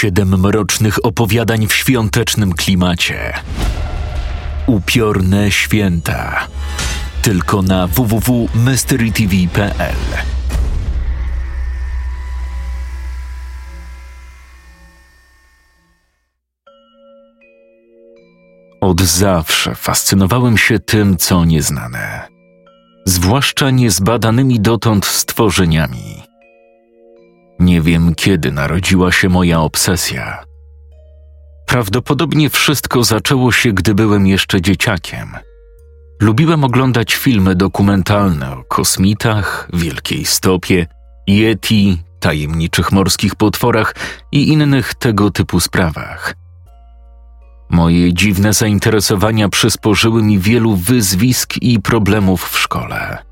Siedem mrocznych opowiadań w świątecznym klimacie. Upiorne święta. Tylko na www.mysterytv.pl. Od zawsze fascynowałem się tym, co nieznane, zwłaszcza niezbadanymi dotąd stworzeniami. Nie wiem, kiedy narodziła się moja obsesja. Prawdopodobnie wszystko zaczęło się, gdy byłem jeszcze dzieciakiem. Lubiłem oglądać filmy dokumentalne o kosmitach, wielkiej stopie, yeti, tajemniczych morskich potworach i innych tego typu sprawach. Moje dziwne zainteresowania przysporzyły mi wielu wyzwisk i problemów w szkole.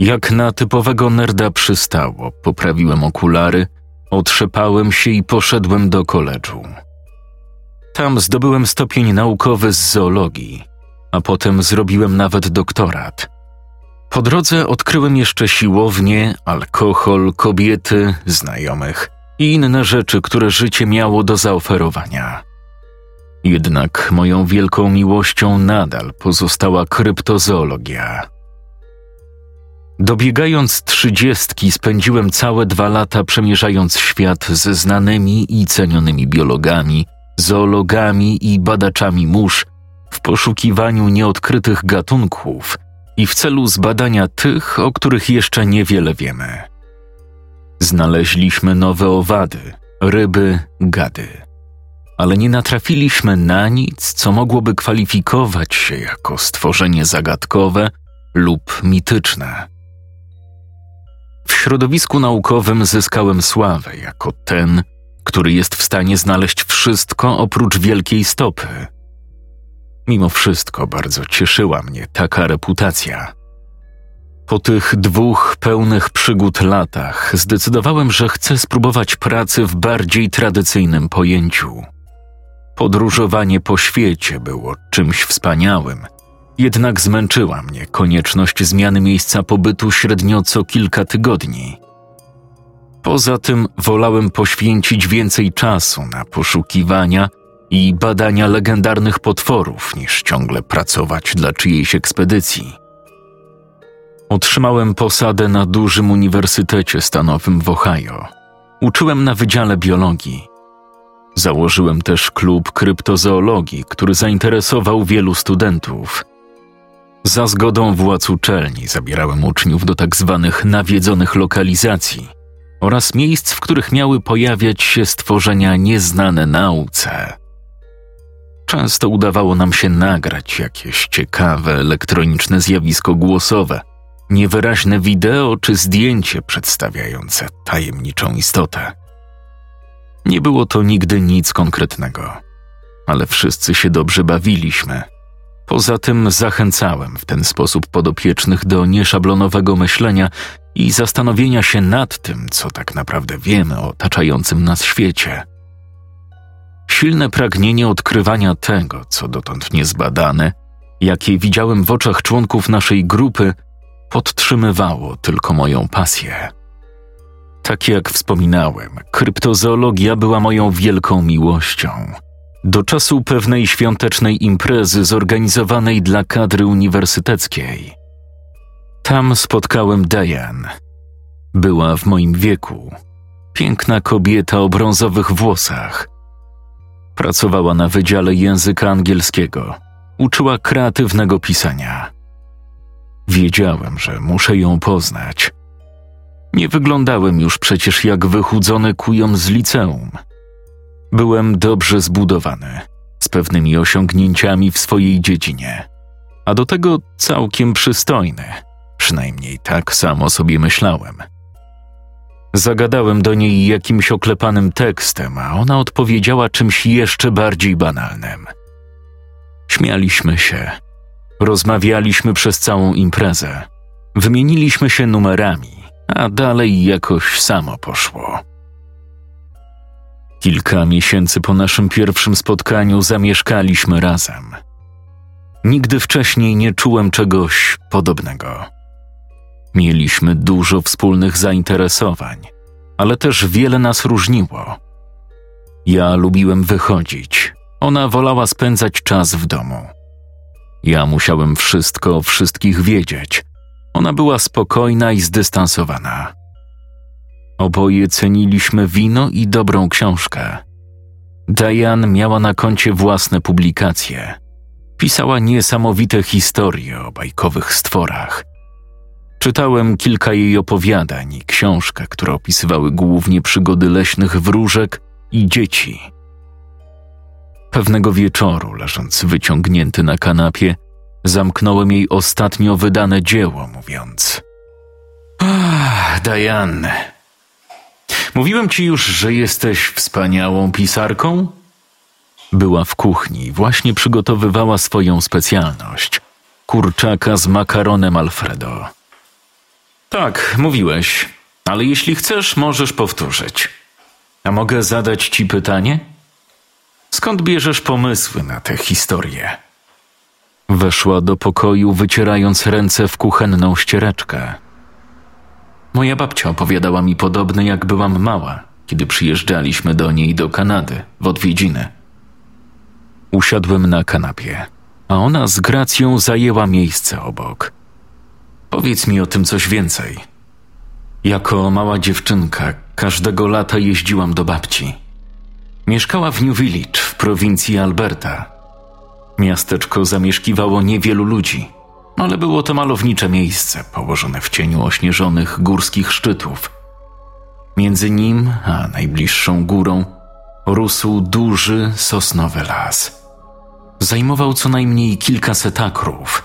Jak na typowego nerda przystało, poprawiłem okulary, otrzepałem się i poszedłem do koledżu. Tam zdobyłem stopień naukowy z zoologii, a potem zrobiłem nawet doktorat. Po drodze odkryłem jeszcze siłownię, alkohol, kobiety, znajomych i inne rzeczy, które życie miało do zaoferowania. Jednak moją wielką miłością nadal pozostała kryptozoologia. Dobiegając trzydziestki, spędziłem całe dwa lata przemierzając świat ze znanymi i cenionymi biologami, zoologami i badaczami mórz w poszukiwaniu nieodkrytych gatunków i w celu zbadania tych, o których jeszcze niewiele wiemy. Znaleźliśmy nowe owady, ryby, gady ale nie natrafiliśmy na nic, co mogłoby kwalifikować się jako stworzenie zagadkowe lub mityczne. W środowisku naukowym zyskałem sławę jako ten, który jest w stanie znaleźć wszystko oprócz wielkiej stopy. Mimo wszystko bardzo cieszyła mnie taka reputacja. Po tych dwóch pełnych przygód latach zdecydowałem, że chcę spróbować pracy w bardziej tradycyjnym pojęciu. Podróżowanie po świecie było czymś wspaniałym, jednak zmęczyła mnie konieczność zmiany miejsca pobytu średnio co kilka tygodni. Poza tym wolałem poświęcić więcej czasu na poszukiwania i badania legendarnych potworów, niż ciągle pracować dla czyjejś ekspedycji. Otrzymałem posadę na dużym uniwersytecie stanowym w Ohio. Uczyłem na Wydziale Biologii Założyłem też klub kryptozoologii, który zainteresował wielu studentów. Za zgodą władz uczelni zabierałem uczniów do tak zwanych nawiedzonych lokalizacji oraz miejsc, w których miały pojawiać się stworzenia nieznane nauce. Często udawało nam się nagrać jakieś ciekawe elektroniczne zjawisko głosowe, niewyraźne wideo czy zdjęcie przedstawiające tajemniczą istotę. Nie było to nigdy nic konkretnego, ale wszyscy się dobrze bawiliśmy. Poza tym zachęcałem w ten sposób podopiecznych do nieszablonowego myślenia i zastanowienia się nad tym, co tak naprawdę wiemy o otaczającym nas świecie. Silne pragnienie odkrywania tego, co dotąd niezbadane, jakie widziałem w oczach członków naszej grupy, podtrzymywało tylko moją pasję. Tak jak wspominałem, kryptozoologia była moją wielką miłością. Do czasu pewnej świątecznej imprezy zorganizowanej dla kadry uniwersyteckiej. Tam spotkałem Diane. Była w moim wieku. Piękna kobieta o brązowych włosach. Pracowała na Wydziale Języka Angielskiego. Uczyła kreatywnego pisania. Wiedziałem, że muszę ją poznać – nie wyglądałem już przecież jak wychudzony kujon z liceum. Byłem dobrze zbudowany, z pewnymi osiągnięciami w swojej dziedzinie, a do tego całkiem przystojny, przynajmniej tak samo sobie myślałem. Zagadałem do niej jakimś oklepanym tekstem, a ona odpowiedziała czymś jeszcze bardziej banalnym. Śmialiśmy się. Rozmawialiśmy przez całą imprezę. Wymieniliśmy się numerami, a dalej jakoś samo poszło. Kilka miesięcy po naszym pierwszym spotkaniu zamieszkaliśmy razem. Nigdy wcześniej nie czułem czegoś podobnego. Mieliśmy dużo wspólnych zainteresowań, ale też wiele nas różniło. Ja lubiłem wychodzić, ona wolała spędzać czas w domu. Ja musiałem wszystko o wszystkich wiedzieć. Ona była spokojna i zdystansowana. Oboje ceniliśmy wino i dobrą książkę. Diane miała na koncie własne publikacje. Pisała niesamowite historie o bajkowych stworach. Czytałem kilka jej opowiadań i książkę, które opisywały głównie przygody leśnych wróżek i dzieci. Pewnego wieczoru, leżąc wyciągnięty na kanapie, zamknąłem jej ostatnio wydane dzieło, mówiąc: Ah, Diane, mówiłem ci już, że jesteś wspaniałą pisarką? Była w kuchni właśnie przygotowywała swoją specjalność kurczaka z makaronem Alfredo. Tak, mówiłeś, ale jeśli chcesz, możesz powtórzyć. A mogę zadać ci pytanie? Skąd bierzesz pomysły na tę historię? Weszła do pokoju, wycierając ręce w kuchenną ściereczkę. Moja babcia opowiadała mi podobne, jak byłam mała, kiedy przyjeżdżaliśmy do niej do Kanady w odwiedziny. Usiadłem na kanapie, a ona z gracją zajęła miejsce obok. Powiedz mi o tym coś więcej. Jako mała dziewczynka każdego lata jeździłam do babci. Mieszkała w New Village w prowincji Alberta. Miasteczko zamieszkiwało niewielu ludzi, ale było to malownicze miejsce położone w cieniu ośnieżonych górskich szczytów. Między nim a najbliższą górą rósł duży sosnowy las. Zajmował co najmniej kilkaset akrów.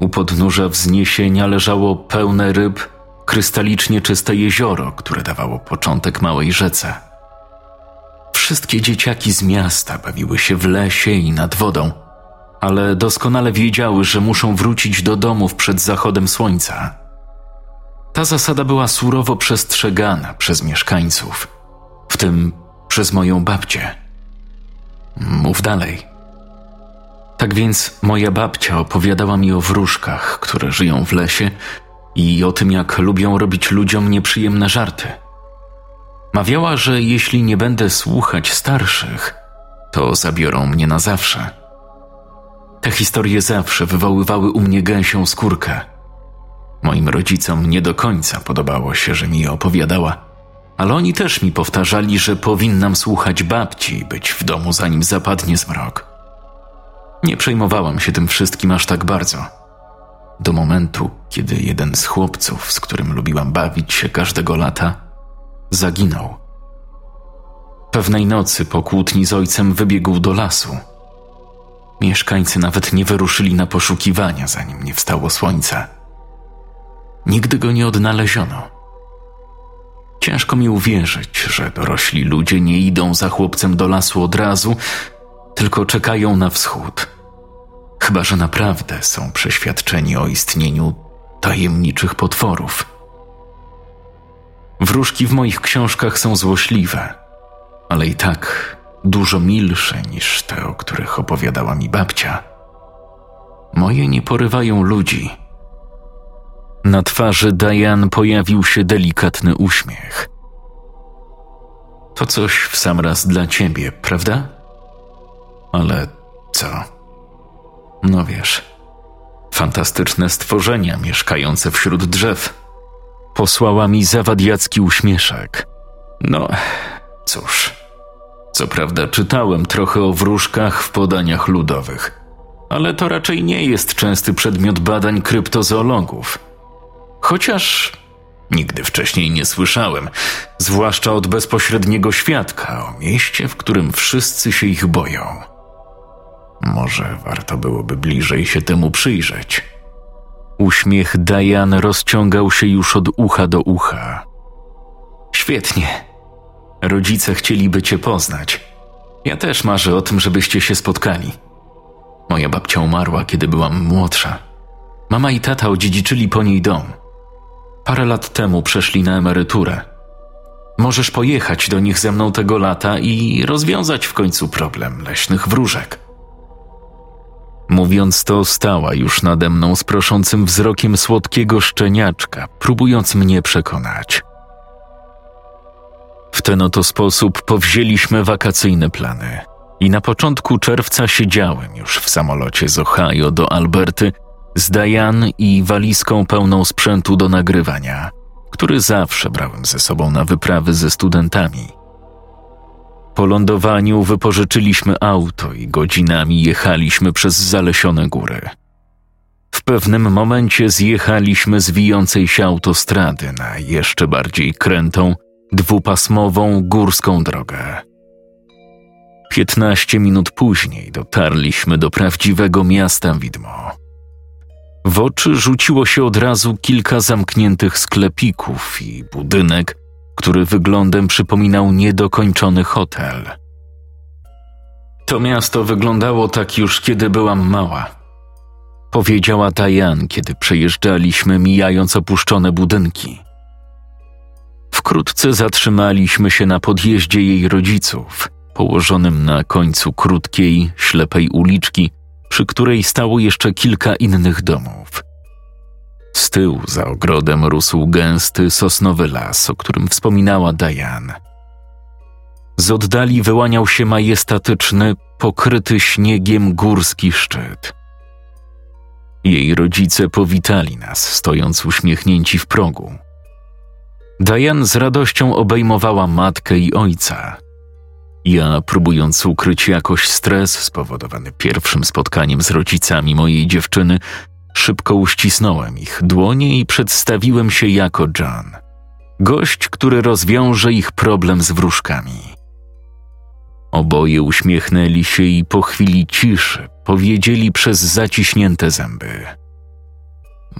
U podnóża wzniesienia leżało pełne ryb, krystalicznie czyste jezioro, które dawało początek małej rzece. Wszystkie dzieciaki z miasta bawiły się w lesie i nad wodą, ale doskonale wiedziały, że muszą wrócić do domów przed zachodem słońca. Ta zasada była surowo przestrzegana przez mieszkańców, w tym przez moją babcię. Mów dalej. Tak więc moja babcia opowiadała mi o wróżkach, które żyją w lesie i o tym, jak lubią robić ludziom nieprzyjemne żarty. Mawiała, że jeśli nie będę słuchać starszych, to zabiorą mnie na zawsze. Te historie zawsze wywoływały u mnie gęsią skórkę. Moim rodzicom nie do końca podobało się, że mi je opowiadała, ale oni też mi powtarzali, że powinnam słuchać babci i być w domu, zanim zapadnie zmrok. Nie przejmowałam się tym wszystkim aż tak bardzo. Do momentu, kiedy jeden z chłopców, z którym lubiłam bawić się każdego lata, zaginął. Pewnej nocy po kłótni z ojcem wybiegł do lasu. Mieszkańcy nawet nie wyruszyli na poszukiwania, zanim nie wstało słońce. Nigdy go nie odnaleziono. Ciężko mi uwierzyć, że dorośli ludzie nie idą za chłopcem do lasu od razu, tylko czekają na wschód. Chyba, że naprawdę są przeświadczeni o istnieniu tajemniczych potworów. Wróżki w moich książkach są złośliwe, ale i tak dużo milsze niż te, o których opowiadała mi babcia. Moje nie porywają ludzi. Na twarzy Diane pojawił się delikatny uśmiech. To coś w sam raz dla ciebie, prawda? Ale co? No wiesz, fantastyczne stworzenia mieszkające wśród drzew. Posłała mi zawadiacki uśmieszek. No, cóż. Co prawda czytałem trochę o wróżkach w podaniach ludowych, ale to raczej nie jest częsty przedmiot badań kryptozoologów. Chociaż nigdy wcześniej nie słyszałem, zwłaszcza od bezpośredniego świadka o mieście, w którym wszyscy się ich boją. Może warto byłoby bliżej się temu przyjrzeć. Uśmiech Diane rozciągał się już od ucha do ucha. Świetnie. Rodzice chcieliby cię poznać. Ja też marzę o tym, żebyście się spotkali. Moja babcia umarła, kiedy byłam młodsza. Mama i tata odziedziczyli po niej dom. Parę lat temu przeszli na emeryturę. Możesz pojechać do nich ze mną tego lata i rozwiązać w końcu problem leśnych wróżek. Mówiąc to, stała już nade mną z proszącym wzrokiem słodkiego szczeniaczka, próbując mnie przekonać. W ten oto sposób powzięliśmy wakacyjne plany i na początku czerwca siedziałem już w samolocie z Ohio do Alberty z Diane i walizką pełną sprzętu do nagrywania, który zawsze brałem ze sobą na wyprawy ze studentami. Po lądowaniu wypożyczyliśmy auto i godzinami jechaliśmy przez zalesione góry. W pewnym momencie zjechaliśmy z wijącej się autostrady na jeszcze bardziej krętą, dwupasmową górską drogę. Piętnaście minut później dotarliśmy do prawdziwego miasta widmo. W oczy rzuciło się od razu kilka zamkniętych sklepików i budynek, który wyglądem przypominał niedokończony hotel. To miasto wyglądało tak już, kiedy byłam mała. Powiedziała Tajan, kiedy przejeżdżaliśmy, mijając opuszczone budynki. Wkrótce zatrzymaliśmy się na podjeździe jej rodziców, położonym na końcu krótkiej, ślepej uliczki, przy której stało jeszcze kilka innych domów. Z tyłu za ogrodem rósł gęsty sosnowy las, o którym wspominała Diane. Z oddali wyłaniał się majestatyczny, pokryty śniegiem górski szczyt. Jej rodzice powitali nas, stojąc uśmiechnięci w progu. Diane z radością obejmowała matkę i ojca. Ja, próbując ukryć jakoś stres spowodowany pierwszym spotkaniem z rodzicami mojej dziewczyny, szybko uścisnąłem ich dłonie i przedstawiłem się jako John. Gość, który rozwiąże ich problem z wróżkami. Oboje uśmiechnęli się i po chwili ciszy powiedzieli przez zaciśnięte zęby: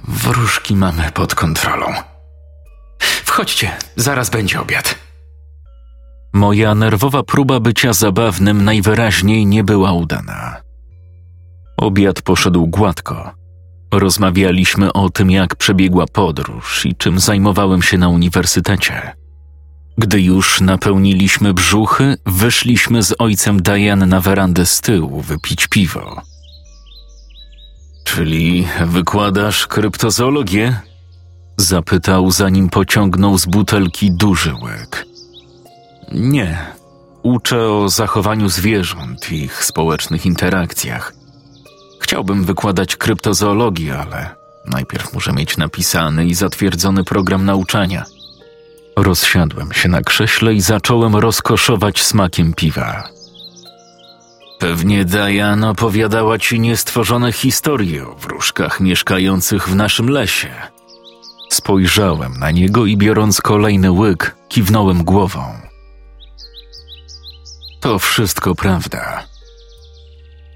Wróżki mamy pod kontrolą. Wchodźcie, zaraz będzie obiad. Moja nerwowa próba bycia zabawnym najwyraźniej nie była udana. Obiad poszedł gładko. Rozmawialiśmy o tym, jak przebiegła podróż i czym zajmowałem się na uniwersytecie. Gdy już napełniliśmy brzuchy, wyszliśmy z ojcem Diane na werandę z tyłu wypić piwo. Czyli wykładasz kryptozoologię? Zapytał, zanim pociągnął z butelki duży łyk. Nie. Uczę o zachowaniu zwierząt i ich społecznych interakcjach. Chciałbym wykładać kryptozoologię, ale najpierw muszę mieć napisany i zatwierdzony program nauczania. Rozsiadłem się na krześle i zacząłem rozkoszować smakiem piwa. Pewnie Diana opowiadała ci niestworzone historie o wróżkach mieszkających w naszym lesie. Spojrzałem na niego i biorąc kolejny łyk, kiwnąłem głową. To wszystko prawda.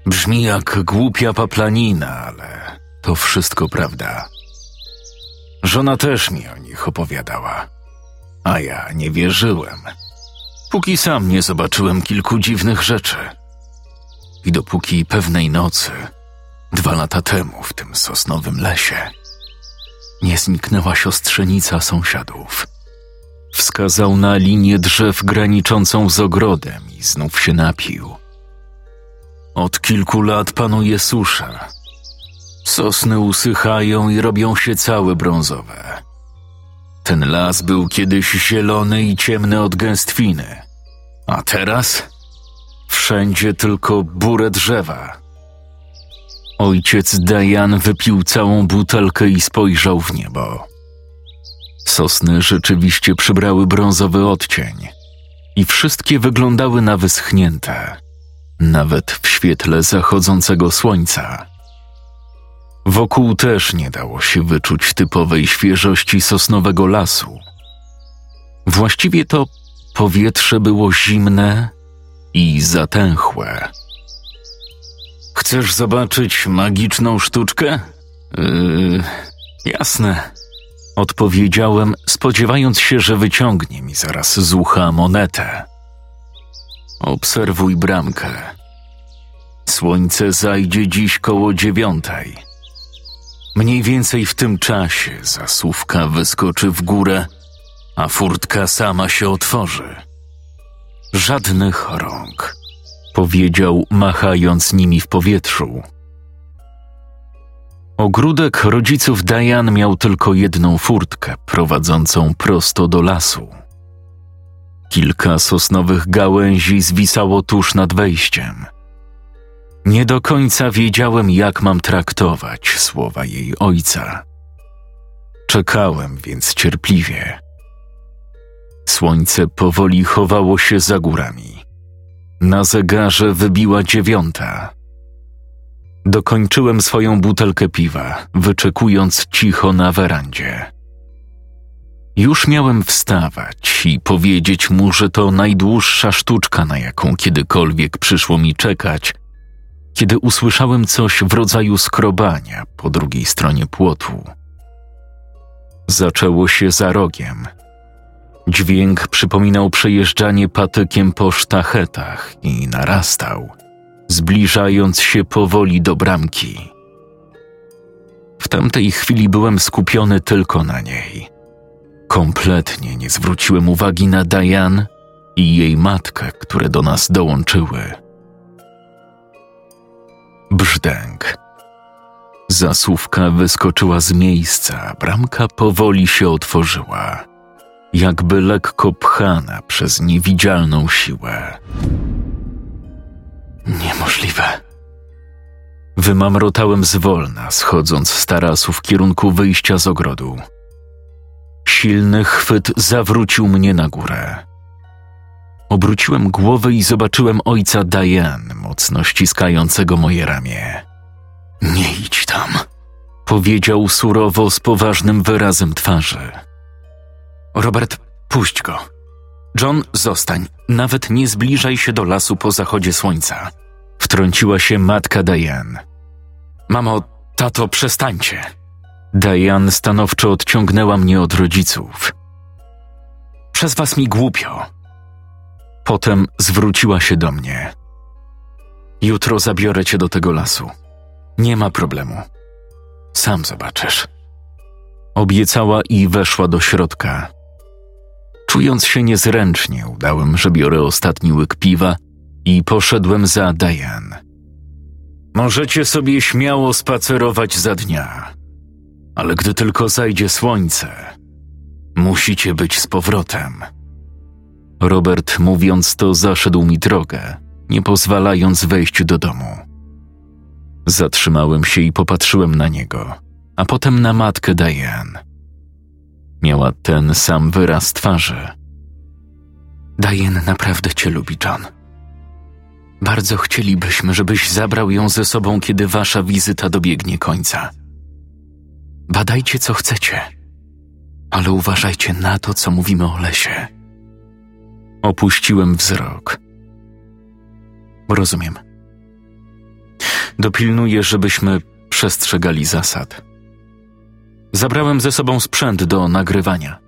Brzmi jak głupia paplanina, ale to wszystko prawda. Żona też mi o nich opowiadała, a ja nie wierzyłem, póki sam nie zobaczyłem kilku dziwnych rzeczy. I dopóki pewnej nocy, dwa lata temu w tym sosnowym lesie, nie zniknęła siostrzenica sąsiadów. Wskazał na linię drzew graniczącą z ogrodem i znów się napił. Od kilku lat panuje susza. Sosny usychają i robią się całe brązowe. Ten las był kiedyś zielony i ciemny od gęstwiny, a teraz wszędzie tylko bure drzewa. Ojciec Dajan wypił całą butelkę i spojrzał w niebo. Sosny rzeczywiście przybrały brązowy odcień i wszystkie wyglądały na wyschnięte, nawet w świetle zachodzącego słońca. Wokół też nie dało się wyczuć typowej świeżości sosnowego lasu. Właściwie to powietrze było zimne i zatęchłe. Chcesz zobaczyć magiczną sztuczkę? Yy, jasne. Odpowiedziałem, spodziewając się, że wyciągnie mi zaraz z ucha monetę. Obserwuj bramkę. Słońce zajdzie dziś koło dziewiątej. Mniej więcej w tym czasie zasówka wyskoczy w górę, a furtka sama się otworzy. Żadnych rąk, powiedział, machając nimi w powietrzu. Ogródek rodziców Diane miał tylko jedną furtkę prowadzącą prosto do lasu. Kilka sosnowych gałęzi zwisało tuż nad wejściem. Nie do końca wiedziałem, jak mam traktować słowa jej ojca. Czekałem więc cierpliwie. Słońce powoli chowało się za górami. Na zegarze wybiła dziewiąta. Dokończyłem swoją butelkę piwa, wyczekując cicho na werandzie. Już miałem wstawać i powiedzieć mu, że to najdłuższa sztuczka, na jaką kiedykolwiek przyszło mi czekać, kiedy usłyszałem coś w rodzaju skrobania po drugiej stronie płotu. Zaczęło się za rogiem. Dźwięk przypominał przejeżdżanie patykiem po sztachetach i narastał, zbliżając się powoli do bramki. W tamtej chwili byłem skupiony tylko na niej. Kompletnie nie zwróciłem uwagi na Diane i jej matkę, które do nas dołączyły. Brzdęk. Zasówka wyskoczyła z miejsca, bramka powoli się otworzyła, jakby lekko pchana przez niewidzialną siłę. Niemożliwe. Wymamrotałem zwolna, schodząc z tarasu w kierunku wyjścia z ogrodu. Silny chwyt zawrócił mnie na górę. Obróciłem głowę i zobaczyłem ojca Diane, mocno ściskającego moje ramię. Nie idź tam, powiedział surowo z poważnym wyrazem twarzy. Robert, puść go. John, zostań. Nawet nie zbliżaj się do lasu po zachodzie słońca. Wtrąciła się matka Diane. Mamo, tato, przestańcie. Diane stanowczo odciągnęła mnie od rodziców. Przez was mi głupio. Potem zwróciła się do mnie. Jutro zabiorę cię do tego lasu. Nie ma problemu. Sam zobaczysz. Obiecała i weszła do środka. Czując się niezręcznie, udałem, że biorę ostatni łyk piwa i poszedłem za Diane. Możecie sobie śmiało spacerować za dnia, ale gdy tylko zajdzie słońce, musicie być z powrotem. Robert, mówiąc to, zaszedł mi drogę, nie pozwalając wejść do domu. Zatrzymałem się i popatrzyłem na niego, a potem na matkę Diane. Miała ten sam wyraz twarzy. Diane naprawdę cię lubi, John. Bardzo chcielibyśmy, żebyś zabrał ją ze sobą, kiedy wasza wizyta dobiegnie końca. Badajcie, co chcecie, ale uważajcie na to, co mówimy o lesie. Opuściłem wzrok. Rozumiem. Dopilnuję, żebyśmy przestrzegali zasad. Zabrałem ze sobą sprzęt do nagrywania.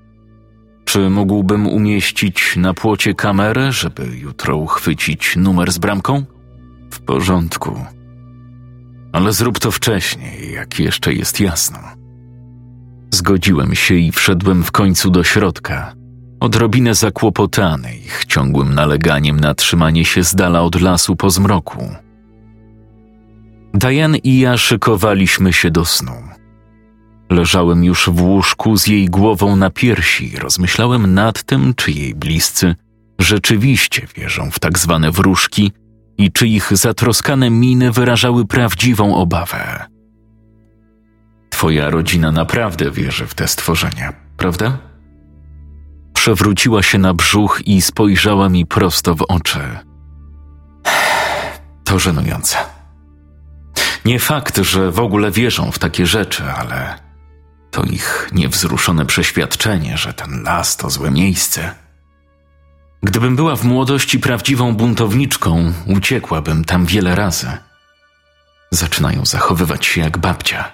Czy mógłbym umieścić na płocie kamerę, żeby jutro uchwycić numer z bramką? W porządku. Ale zrób to wcześniej, jak jeszcze jest jasno. Zgodziłem się i wszedłem w końcu do środka, odrobinę zakłopotany ich ciągłym naleganiem na trzymanie się z dala od lasu po zmroku. Diane i ja szykowaliśmy się do snu. Leżałem już w łóżku z jej głową na piersi i rozmyślałem nad tym, czy jej bliscy rzeczywiście wierzą w tak zwane wróżki i czy ich zatroskane miny wyrażały prawdziwą obawę. Twoja rodzina naprawdę wierzy w te stworzenia, prawda? Przewróciła się na brzuch i spojrzała mi prosto w oczy. To żenujące. Nie fakt, że w ogóle wierzą w takie rzeczy, ale to ich niewzruszone przeświadczenie, że ten las to złe miejsce. Gdybym była w młodości prawdziwą buntowniczką, uciekłabym tam wiele razy. Zaczynają zachowywać się jak babcia.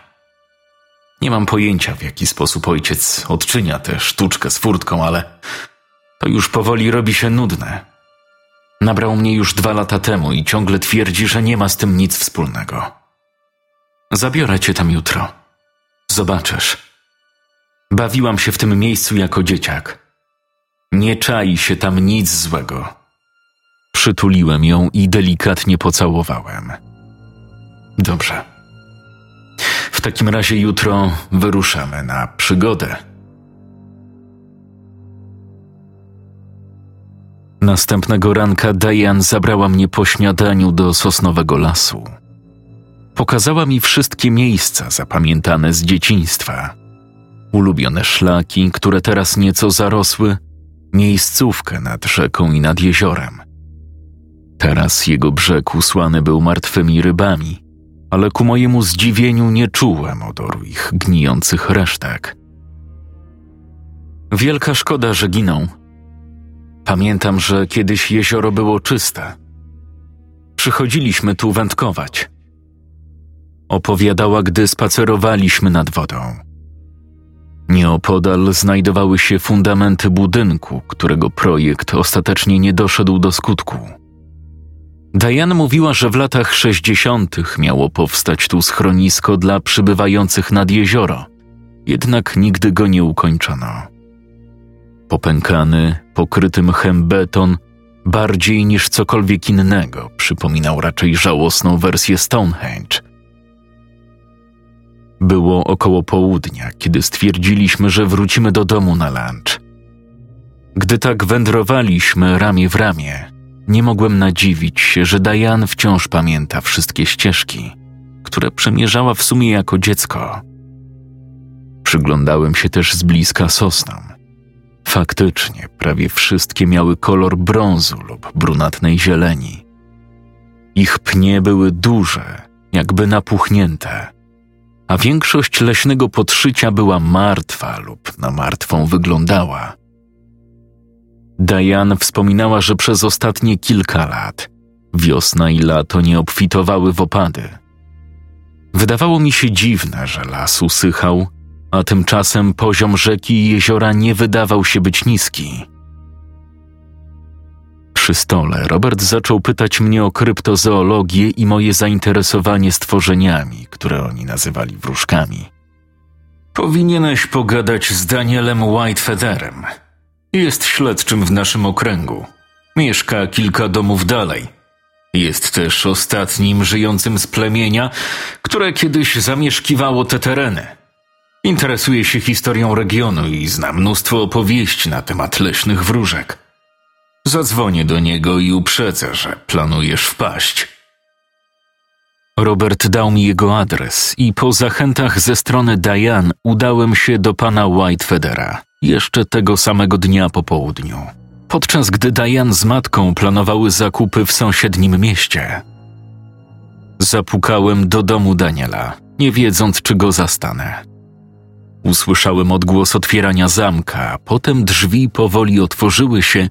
Nie mam pojęcia, w jaki sposób ojciec odczynia tę sztuczkę z furtką, ale to już powoli robi się nudne. Nabrał mnie już dwa lata temu i ciągle twierdzi, że nie ma z tym nic wspólnego. Zabiorę cię tam jutro. Zobaczysz. Bawiłam się w tym miejscu jako dzieciak. Nie czai się tam nic złego. Przytuliłem ją i delikatnie pocałowałem. Dobrze. W takim razie jutro wyruszamy na przygodę. Następnego ranka Diane zabrała mnie po śniadaniu do sosnowego lasu. Pokazała mi wszystkie miejsca zapamiętane z dzieciństwa. Ulubione szlaki, które teraz nieco zarosły, miejscówkę nad rzeką i nad jeziorem. Teraz jego brzeg usłany był martwymi rybami, ale ku mojemu zdziwieniu nie czułem odoru ich gnijących resztek. Wielka szkoda, że giną. Pamiętam, że kiedyś jezioro było czyste. Przychodziliśmy tu wędkować. Opowiadała, gdy spacerowaliśmy nad wodą. Nieopodal znajdowały się fundamenty budynku, którego projekt ostatecznie nie doszedł do skutku. Diane mówiła, że w latach 60. miało powstać tu schronisko dla przybywających nad jezioro, jednak nigdy go nie ukończono. Popękany, pokryty mchem beton, bardziej niż cokolwiek innego, przypominał raczej żałosną wersję Stonehenge. Było około południa, kiedy stwierdziliśmy, że wrócimy do domu na lunch. Gdy tak wędrowaliśmy ramię w ramię, nie mogłem nadziwić się, że Diane wciąż pamięta wszystkie ścieżki, które przemierzała w sumie jako dziecko. Przyglądałem się też z bliska sosnom. Faktycznie, prawie wszystkie miały kolor brązu lub brunatnej zieleni. Ich pnie były duże, jakby napuchnięte, a większość leśnego podszycia była martwa lub na martwą wyglądała. Diane wspominała, że przez ostatnie kilka lat wiosna i lato nie obfitowały w opady. Wydawało mi się dziwne, że las usychał, a tymczasem poziom rzeki i jeziora nie wydawał się być niski. Przy stole Robert zaczął pytać mnie o kryptozoologię i moje zainteresowanie stworzeniami, które oni nazywali wróżkami. Powinieneś pogadać z Danielem Whitefeatherem, jest śledczym w naszym okręgu. Mieszka kilka domów dalej. Jest też ostatnim żyjącym z plemienia, które kiedyś zamieszkiwało te tereny. Interesuje się historią regionu i zna mnóstwo opowieści na temat leśnych wróżek. Zadzwonię do niego i uprzedzę, że planujesz wpaść. Robert dał mi jego adres i po zachętach ze strony Diane udałem się do pana Whitefeathera jeszcze tego samego dnia po południu, podczas gdy Diane z matką planowały zakupy w sąsiednim mieście. Zapukałem do domu Daniela, nie wiedząc, czy go zastanę. Usłyszałem odgłos otwierania zamka, potem drzwi powoli otworzyły się,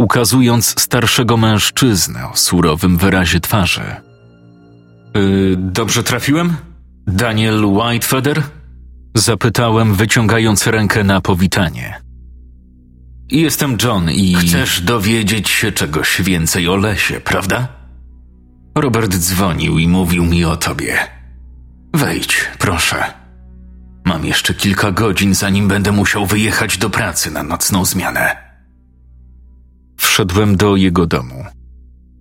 ukazując starszego mężczyznę o surowym wyrazie twarzy. Yy, dobrze trafiłem? Daniel Whitefeather? Zapytałem, wyciągając rękę na powitanie. Jestem John i. Chcesz dowiedzieć się czegoś więcej o lesie, prawda? Robert dzwonił i mówił mi o tobie. Wejdź, proszę. Mam jeszcze kilka godzin, zanim będę musiał wyjechać do pracy na nocną zmianę. Wszedłem do jego domu.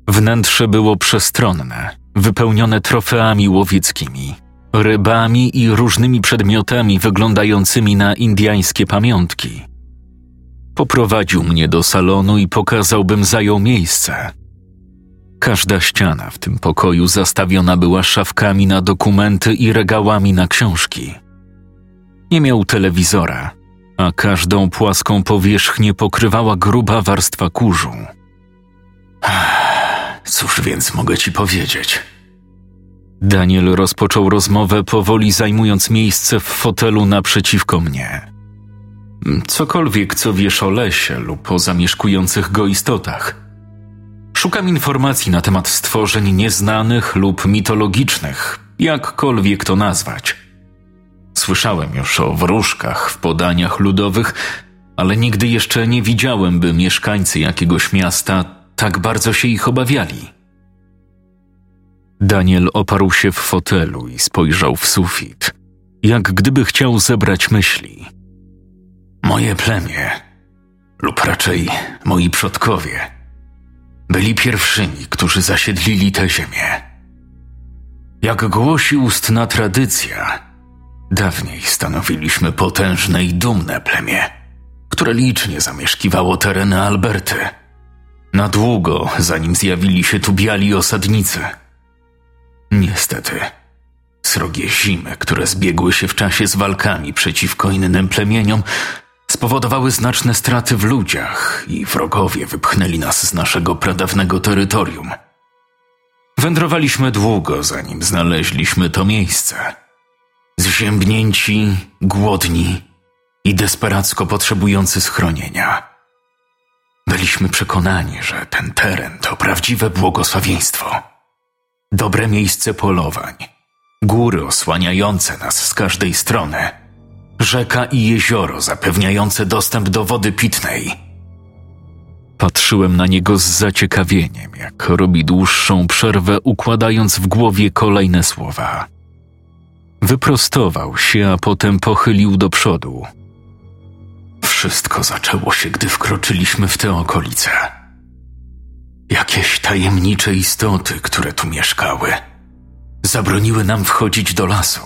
Wnętrze było przestronne, wypełnione trofeami łowieckimi rybami i różnymi przedmiotami wyglądającymi na indiańskie pamiątki. Poprowadził mnie do salonu i pokazał, bym zajął miejsce. Każda ściana w tym pokoju zastawiona była szafkami na dokumenty i regałami na książki. Nie miał telewizora, a każdą płaską powierzchnię pokrywała gruba warstwa kurzu. Cóż więc mogę ci powiedzieć? Daniel rozpoczął rozmowę, powoli zajmując miejsce w fotelu naprzeciwko mnie. Cokolwiek, co wiesz o lesie lub o zamieszkujących go istotach. Szukam informacji na temat stworzeń nieznanych lub mitologicznych, jakkolwiek to nazwać. Słyszałem już o wróżkach w podaniach ludowych, ale nigdy jeszcze nie widziałem, by mieszkańcy jakiegoś miasta tak bardzo się ich obawiali. Daniel oparł się w fotelu i spojrzał w sufit, jak gdyby chciał zebrać myśli. Moje plemię, lub raczej moi przodkowie, byli pierwszymi, którzy zasiedlili tę ziemię. Jak głosi ustna tradycja, dawniej stanowiliśmy potężne i dumne plemię, które licznie zamieszkiwało tereny Alberty. Na długo, zanim zjawili się tu biali osadnicy. Niestety, srogie zimy, które zbiegły się w czasie z walkami przeciwko innym plemieniom, spowodowały znaczne straty w ludziach i wrogowie wypchnęli nas z naszego pradawnego terytorium. Wędrowaliśmy długo, zanim znaleźliśmy to miejsce. Zziębnięci, głodni i desperacko potrzebujący schronienia. Byliśmy przekonani, że ten teren to prawdziwe błogosławieństwo. Dobre miejsce polowań, góry osłaniające nas z każdej strony – rzeka i jezioro zapewniające dostęp do wody pitnej. Patrzyłem na niego z zaciekawieniem, jak robi dłuższą przerwę, układając w głowie kolejne słowa. Wyprostował się, a potem pochylił do przodu. Wszystko zaczęło się, gdy wkroczyliśmy w te okolice. Jakieś tajemnicze istoty, które tu mieszkały, zabroniły nam wchodzić do lasu.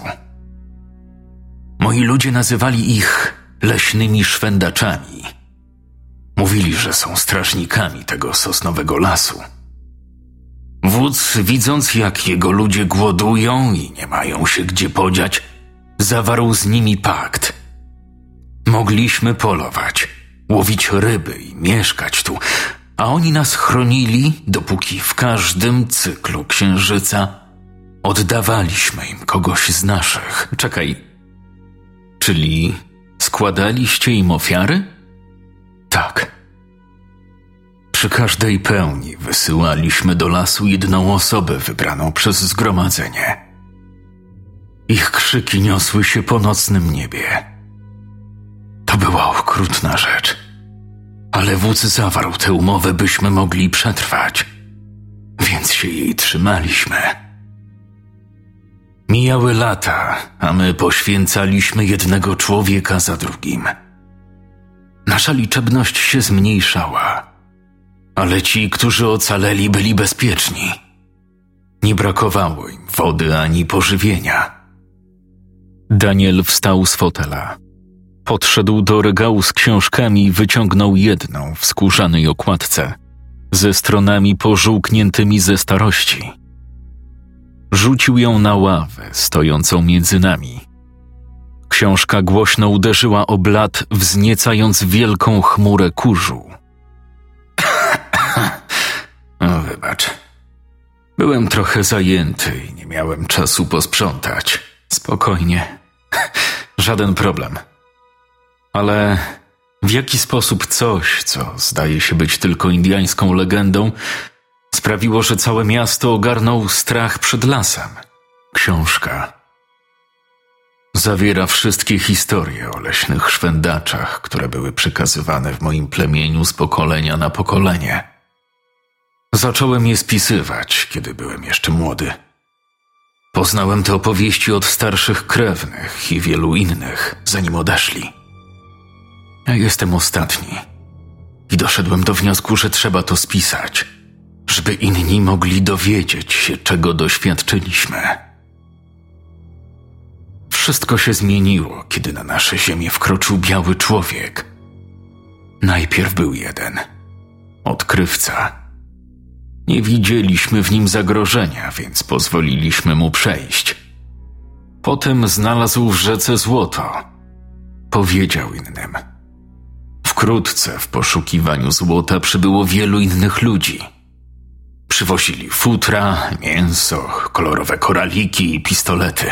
Moi ludzie nazywali ich leśnymi szwendaczami. Mówili, że są strażnikami tego sosnowego lasu. Wódz, widząc jak jego ludzie głodują i nie mają się gdzie podziać, zawarł z nimi pakt. Mogliśmy polować, łowić ryby i mieszkać tu, a oni nas chronili, dopóki w każdym cyklu księżyca oddawaliśmy im kogoś z naszych. Czekaj, Czyli składaliście im ofiary? Tak. Przy każdej pełni wysyłaliśmy do lasu jedną osobę wybraną przez zgromadzenie. Ich krzyki niosły się po nocnym niebie. To była okrutna rzecz, ale wódz zawarł tę umowę, byśmy mogli przetrwać, więc się jej trzymaliśmy. Mijały lata, a my poświęcaliśmy jednego człowieka za drugim. Nasza liczebność się zmniejszała, ale ci, którzy ocaleli, byli bezpieczni. Nie brakowało im wody ani pożywienia. Daniel wstał z fotela. Podszedł do regału z książkami i wyciągnął jedną w skórzanej okładce, ze stronami pożółkniętymi ze starości. Rzucił ją na ławę stojącą między nami. Książka głośno uderzyła o blat, wzniecając wielką chmurę kurzu. O, wybacz. Byłem trochę zajęty i nie miałem czasu posprzątać. Spokojnie. Żaden problem. Ale w jaki sposób coś, co zdaje się być tylko indyjską legendą, sprawiło, że całe miasto ogarnął strach przed lasem. Książka zawiera wszystkie historie o leśnych szwendaczach, które były przekazywane w moim plemieniu z pokolenia na pokolenie. Zacząłem je spisywać, kiedy byłem jeszcze młody. Poznałem te opowieści od starszych krewnych i wielu innych, zanim odeszli. Ja jestem ostatni i doszedłem do wniosku, że trzeba to spisać – żeby inni mogli dowiedzieć się, czego doświadczyliśmy. Wszystko się zmieniło, kiedy na nasze ziemię wkroczył biały człowiek. Najpierw był jeden odkrywca. Nie widzieliśmy w nim zagrożenia, więc pozwoliliśmy mu przejść. Potem znalazł w rzece złoto. Powiedział innym. Wkrótce w poszukiwaniu złota przybyło wielu innych ludzi. Przywozili futra, mięso, kolorowe koraliki i pistolety.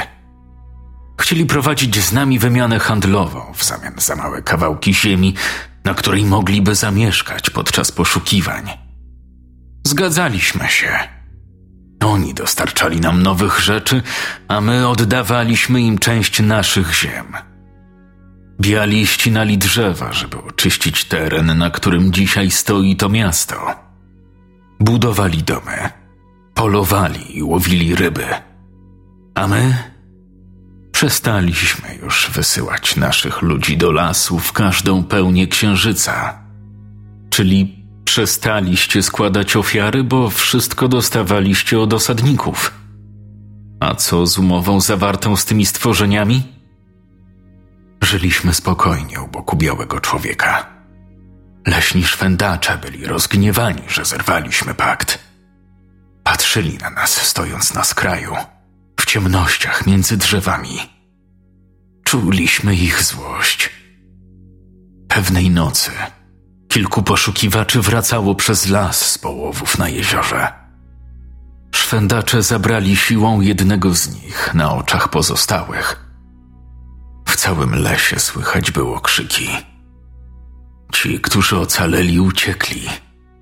Chcieli prowadzić z nami wymianę handlową w zamian za małe kawałki ziemi, na której mogliby zamieszkać podczas poszukiwań. Zgadzaliśmy się. Oni dostarczali nam nowych rzeczy, a my oddawaliśmy im część naszych ziem. Biali ścinali drzewa, żeby oczyścić teren, na którym dzisiaj stoi to miasto. Budowali domy, polowali i łowili ryby. A my przestaliśmy już wysyłać naszych ludzi do lasu w każdą pełnię księżyca. Czyli przestaliście składać ofiary, bo wszystko dostawaliście od osadników. A co z umową zawartą z tymi stworzeniami? Żyliśmy spokojnie u boku białego człowieka. Leśni szwendacze byli rozgniewani, że zerwaliśmy pakt. Patrzyli na nas, stojąc na skraju, w ciemnościach między drzewami. Czuliśmy ich złość. Pewnej nocy kilku poszukiwaczy wracało przez las z połowów na jeziorze. Szwendacze zabrali siłą jednego z nich na oczach pozostałych. W całym lesie słychać było krzyki. Ci, którzy ocaleli, uciekli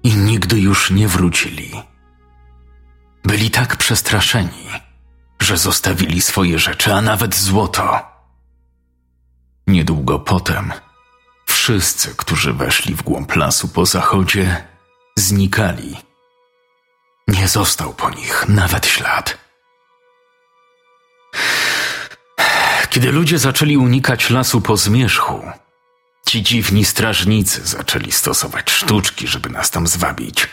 i nigdy już nie wrócili. Byli tak przestraszeni, że zostawili swoje rzeczy, a nawet złoto. Niedługo potem wszyscy, którzy weszli w głąb lasu po zachodzie, znikali. Nie został po nich nawet ślad. Kiedy ludzie zaczęli unikać lasu po zmierzchu, ci dziwni strażnicy zaczęli stosować sztuczki, żeby nas tam zwabić.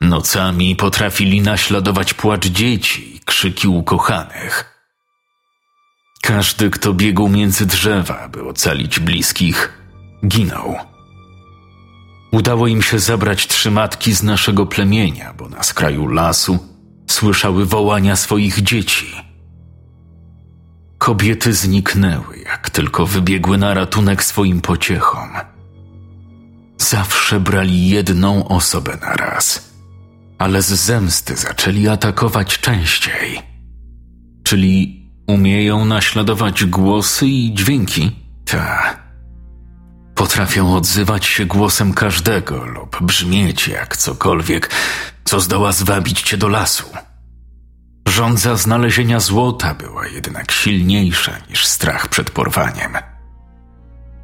Nocami potrafili naśladować płacz dzieci i krzyki ukochanych. Każdy, kto biegł między drzewa, by ocalić bliskich, ginął. Udało im się zabrać trzy matki z naszego plemienia, bo na skraju lasu słyszały wołania swoich dzieci. Kobiety zniknęły, jak tylko wybiegły na ratunek swoim pociechom. Zawsze brali jedną osobę na raz, ale z zemsty zaczęli atakować częściej. Czyli umieją naśladować głosy i dźwięki? Tak. Potrafią odzywać się głosem każdego lub brzmieć jak cokolwiek, co zdoła zwabić cię do lasu. Żądza znalezienia złota była jednak silniejsza niż strach przed porwaniem.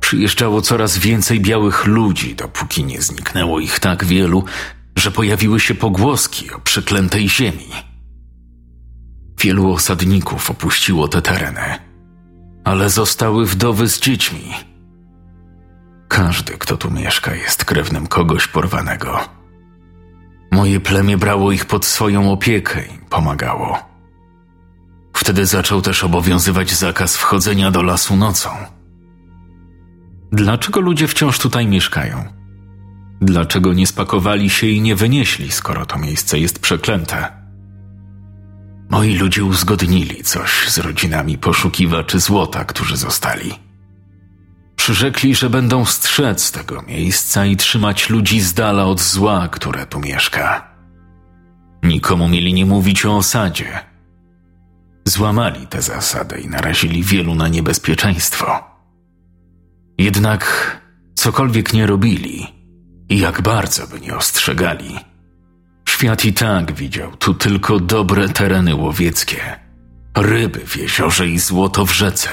Przyjeżdżało coraz więcej białych ludzi, dopóki nie zniknęło ich tak wielu, że pojawiły się pogłoski o przeklętej ziemi. Wielu osadników opuściło te tereny, ale zostały wdowy z dziećmi. Każdy, kto tu mieszka, jest krewnym kogoś porwanego. Moje plemię brało ich pod swoją opiekę i pomagało. Wtedy zaczął też obowiązywać zakaz wchodzenia do lasu nocą. Dlaczego ludzie wciąż tutaj mieszkają? Dlaczego nie spakowali się i nie wynieśli, skoro to miejsce jest przeklęte? Moi ludzie uzgodnili coś z rodzinami poszukiwaczy złota, którzy zostali. Przyrzekli, że będą strzec tego miejsca i trzymać ludzi z dala od zła, które tu mieszka. Nikomu mieli nie mówić o osadzie. Złamali tę zasadę i narazili wielu na niebezpieczeństwo. Jednak cokolwiek nie robili i jak bardzo by nie ostrzegali, świat i tak widział tu tylko dobre tereny łowieckie, ryby w jeziorze i złoto w rzece.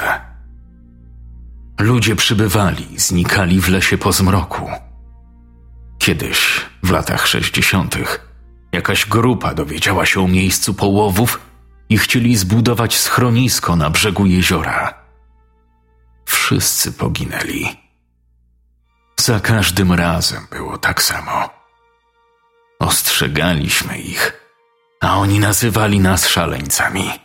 Ludzie przybywali, znikali w lesie po zmroku. Kiedyś, w latach sześćdziesiątych, jakaś grupa dowiedziała się o miejscu połowów i chcieli zbudować schronisko na brzegu jeziora. Wszyscy poginęli. Za każdym razem było tak samo. Ostrzegaliśmy ich, a oni nazywali nas szaleńcami.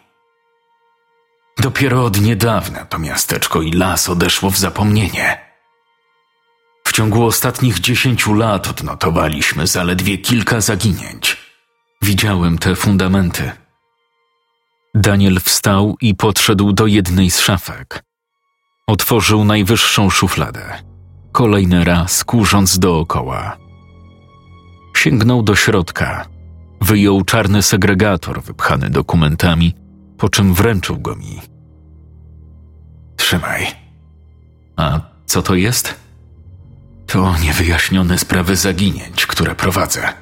Dopiero od niedawna to miasteczko i las odeszło w zapomnienie. W ciągu ostatnich dziesięciu lat odnotowaliśmy zaledwie kilka zaginięć. Widziałem te fundamenty. Daniel wstał i podszedł do jednej z szafek. Otworzył najwyższą szufladę. Kolejny raz kurząc dookoła. Sięgnął do środka. Wyjął czarny segregator wypchany dokumentami, po czym wręczył go mi. Trzymaj. A co to jest? To niewyjaśnione sprawy zaginięć, które prowadzę.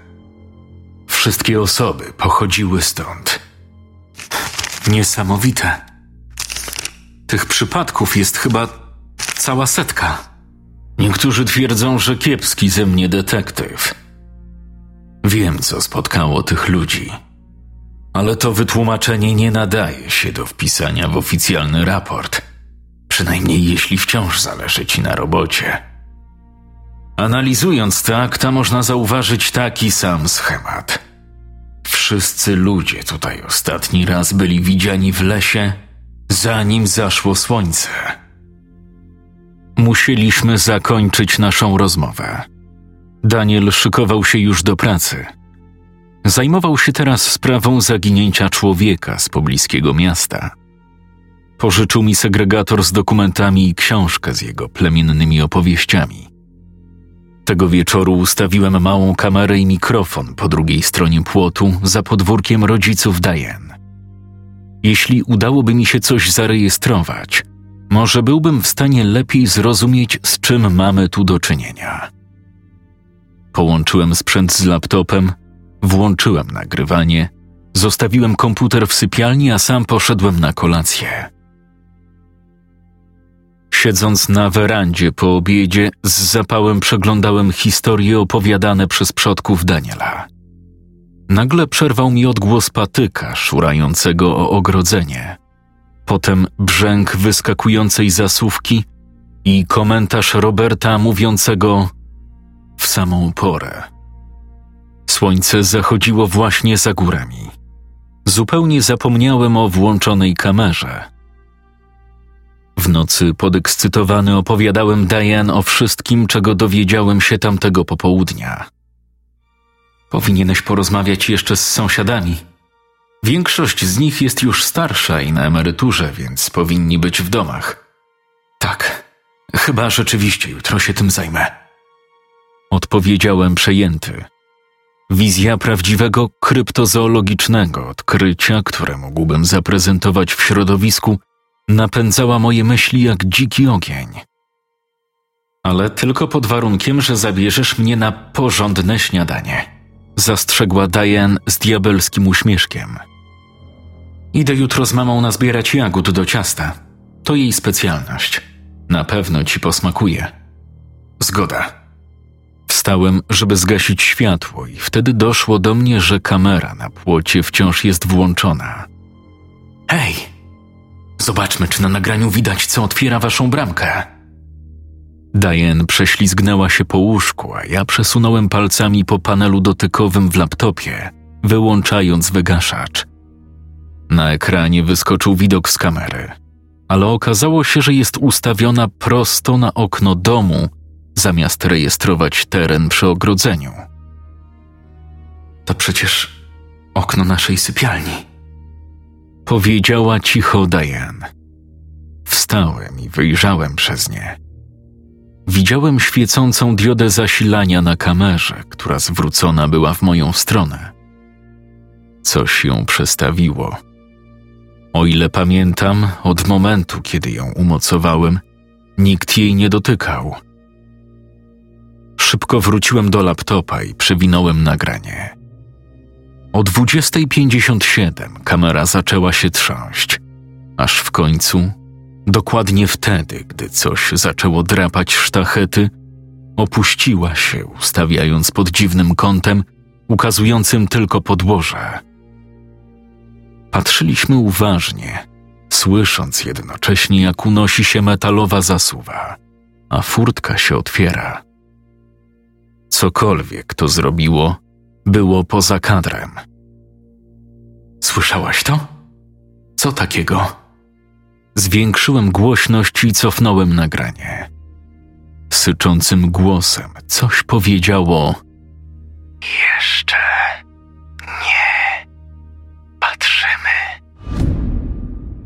Wszystkie osoby pochodziły stąd. Niesamowite. Tych przypadków jest chyba cała setka. Niektórzy twierdzą, że kiepski ze mnie detektyw. Wiem, co spotkało tych ludzi, ale to wytłumaczenie nie nadaje się do wpisania w oficjalny raport, przynajmniej jeśli wciąż zależy ci na robocie. Analizując te akta, można zauważyć taki sam schemat. Wszyscy ludzie tutaj ostatni raz byli widziani w lesie, zanim zaszło słońce. Musieliśmy zakończyć naszą rozmowę. Daniel szykował się już do pracy. Zajmował się teraz sprawą zaginięcia człowieka z pobliskiego miasta. Pożyczył mi segregator z dokumentami i książkę z jego plemiennymi opowieściami. Tego wieczoru ustawiłem małą kamerę i mikrofon po drugiej stronie płotu za podwórkiem rodziców Diane. Jeśli udałoby mi się coś zarejestrować, może byłbym w stanie lepiej zrozumieć, z czym mamy tu do czynienia. Połączyłem sprzęt z laptopem, włączyłem nagrywanie, zostawiłem komputer w sypialni, a sam poszedłem na kolację. Siedząc na werandzie po obiedzie, z zapałem przeglądałem historie opowiadane przez przodków Daniela. Nagle przerwał mi odgłos patyka szurającego o ogrodzenie. Potem brzęk wyskakującej zasówki i komentarz Roberta mówiącego w samą porę. Słońce zachodziło właśnie za górami. Zupełnie zapomniałem o włączonej kamerze. W nocy podekscytowany opowiadałem Diane o wszystkim, czego dowiedziałem się tamtego popołudnia. Powinieneś porozmawiać jeszcze z sąsiadami. Większość z nich jest już starsza i na emeryturze, więc powinni być w domach. Tak, chyba rzeczywiście jutro się tym zajmę. Odpowiedziałem przejęty. Wizja prawdziwego kryptozoologicznego odkrycia, które mógłbym zaprezentować w środowisku, napędzała moje myśli jak dziki ogień. Ale tylko pod warunkiem, że zabierzesz mnie na porządne śniadanie, zastrzegła Diane z diabelskim uśmieszkiem. Idę jutro z mamą nazbierać jagód do ciasta. To jej specjalność. Na pewno ci posmakuje. Zgoda. Wstałem, żeby zgasić światło, i wtedy doszło do mnie, że kamera na płocie wciąż jest włączona. Hej! Zobaczmy, czy na nagraniu widać, co otwiera waszą bramkę. Diane prześlizgnęła się po łóżku, a ja przesunąłem palcami po panelu dotykowym w laptopie, wyłączając wygaszacz. Na ekranie wyskoczył widok z kamery, ale okazało się, że jest ustawiona prosto na okno domu, zamiast rejestrować teren przy ogrodzeniu. To przecież okno naszej sypialni. Powiedziała cicho Diane. Wstałem i wyjrzałem przez nie. Widziałem świecącą diodę zasilania na kamerze, która zwrócona była w moją stronę. Coś ją przestawiło. O ile pamiętam, od momentu, kiedy ją umocowałem, nikt jej nie dotykał. Szybko wróciłem do laptopa i przewinąłem nagranie. O 20.57 kamera zaczęła się trząść, aż w końcu, dokładnie wtedy, gdy coś zaczęło drapać sztachety, opuściła się, ustawiając pod dziwnym kątem, ukazującym tylko podłoże. Patrzyliśmy uważnie, słysząc jednocześnie, jak unosi się metalowa zasuwa, a furtka się otwiera. Cokolwiek to zrobiło, było poza kadrem. Słyszałaś to? Co takiego? Zwiększyłem głośność i cofnąłem nagranie. Syczącym głosem coś powiedziało: Jeszcze nie patrzymy.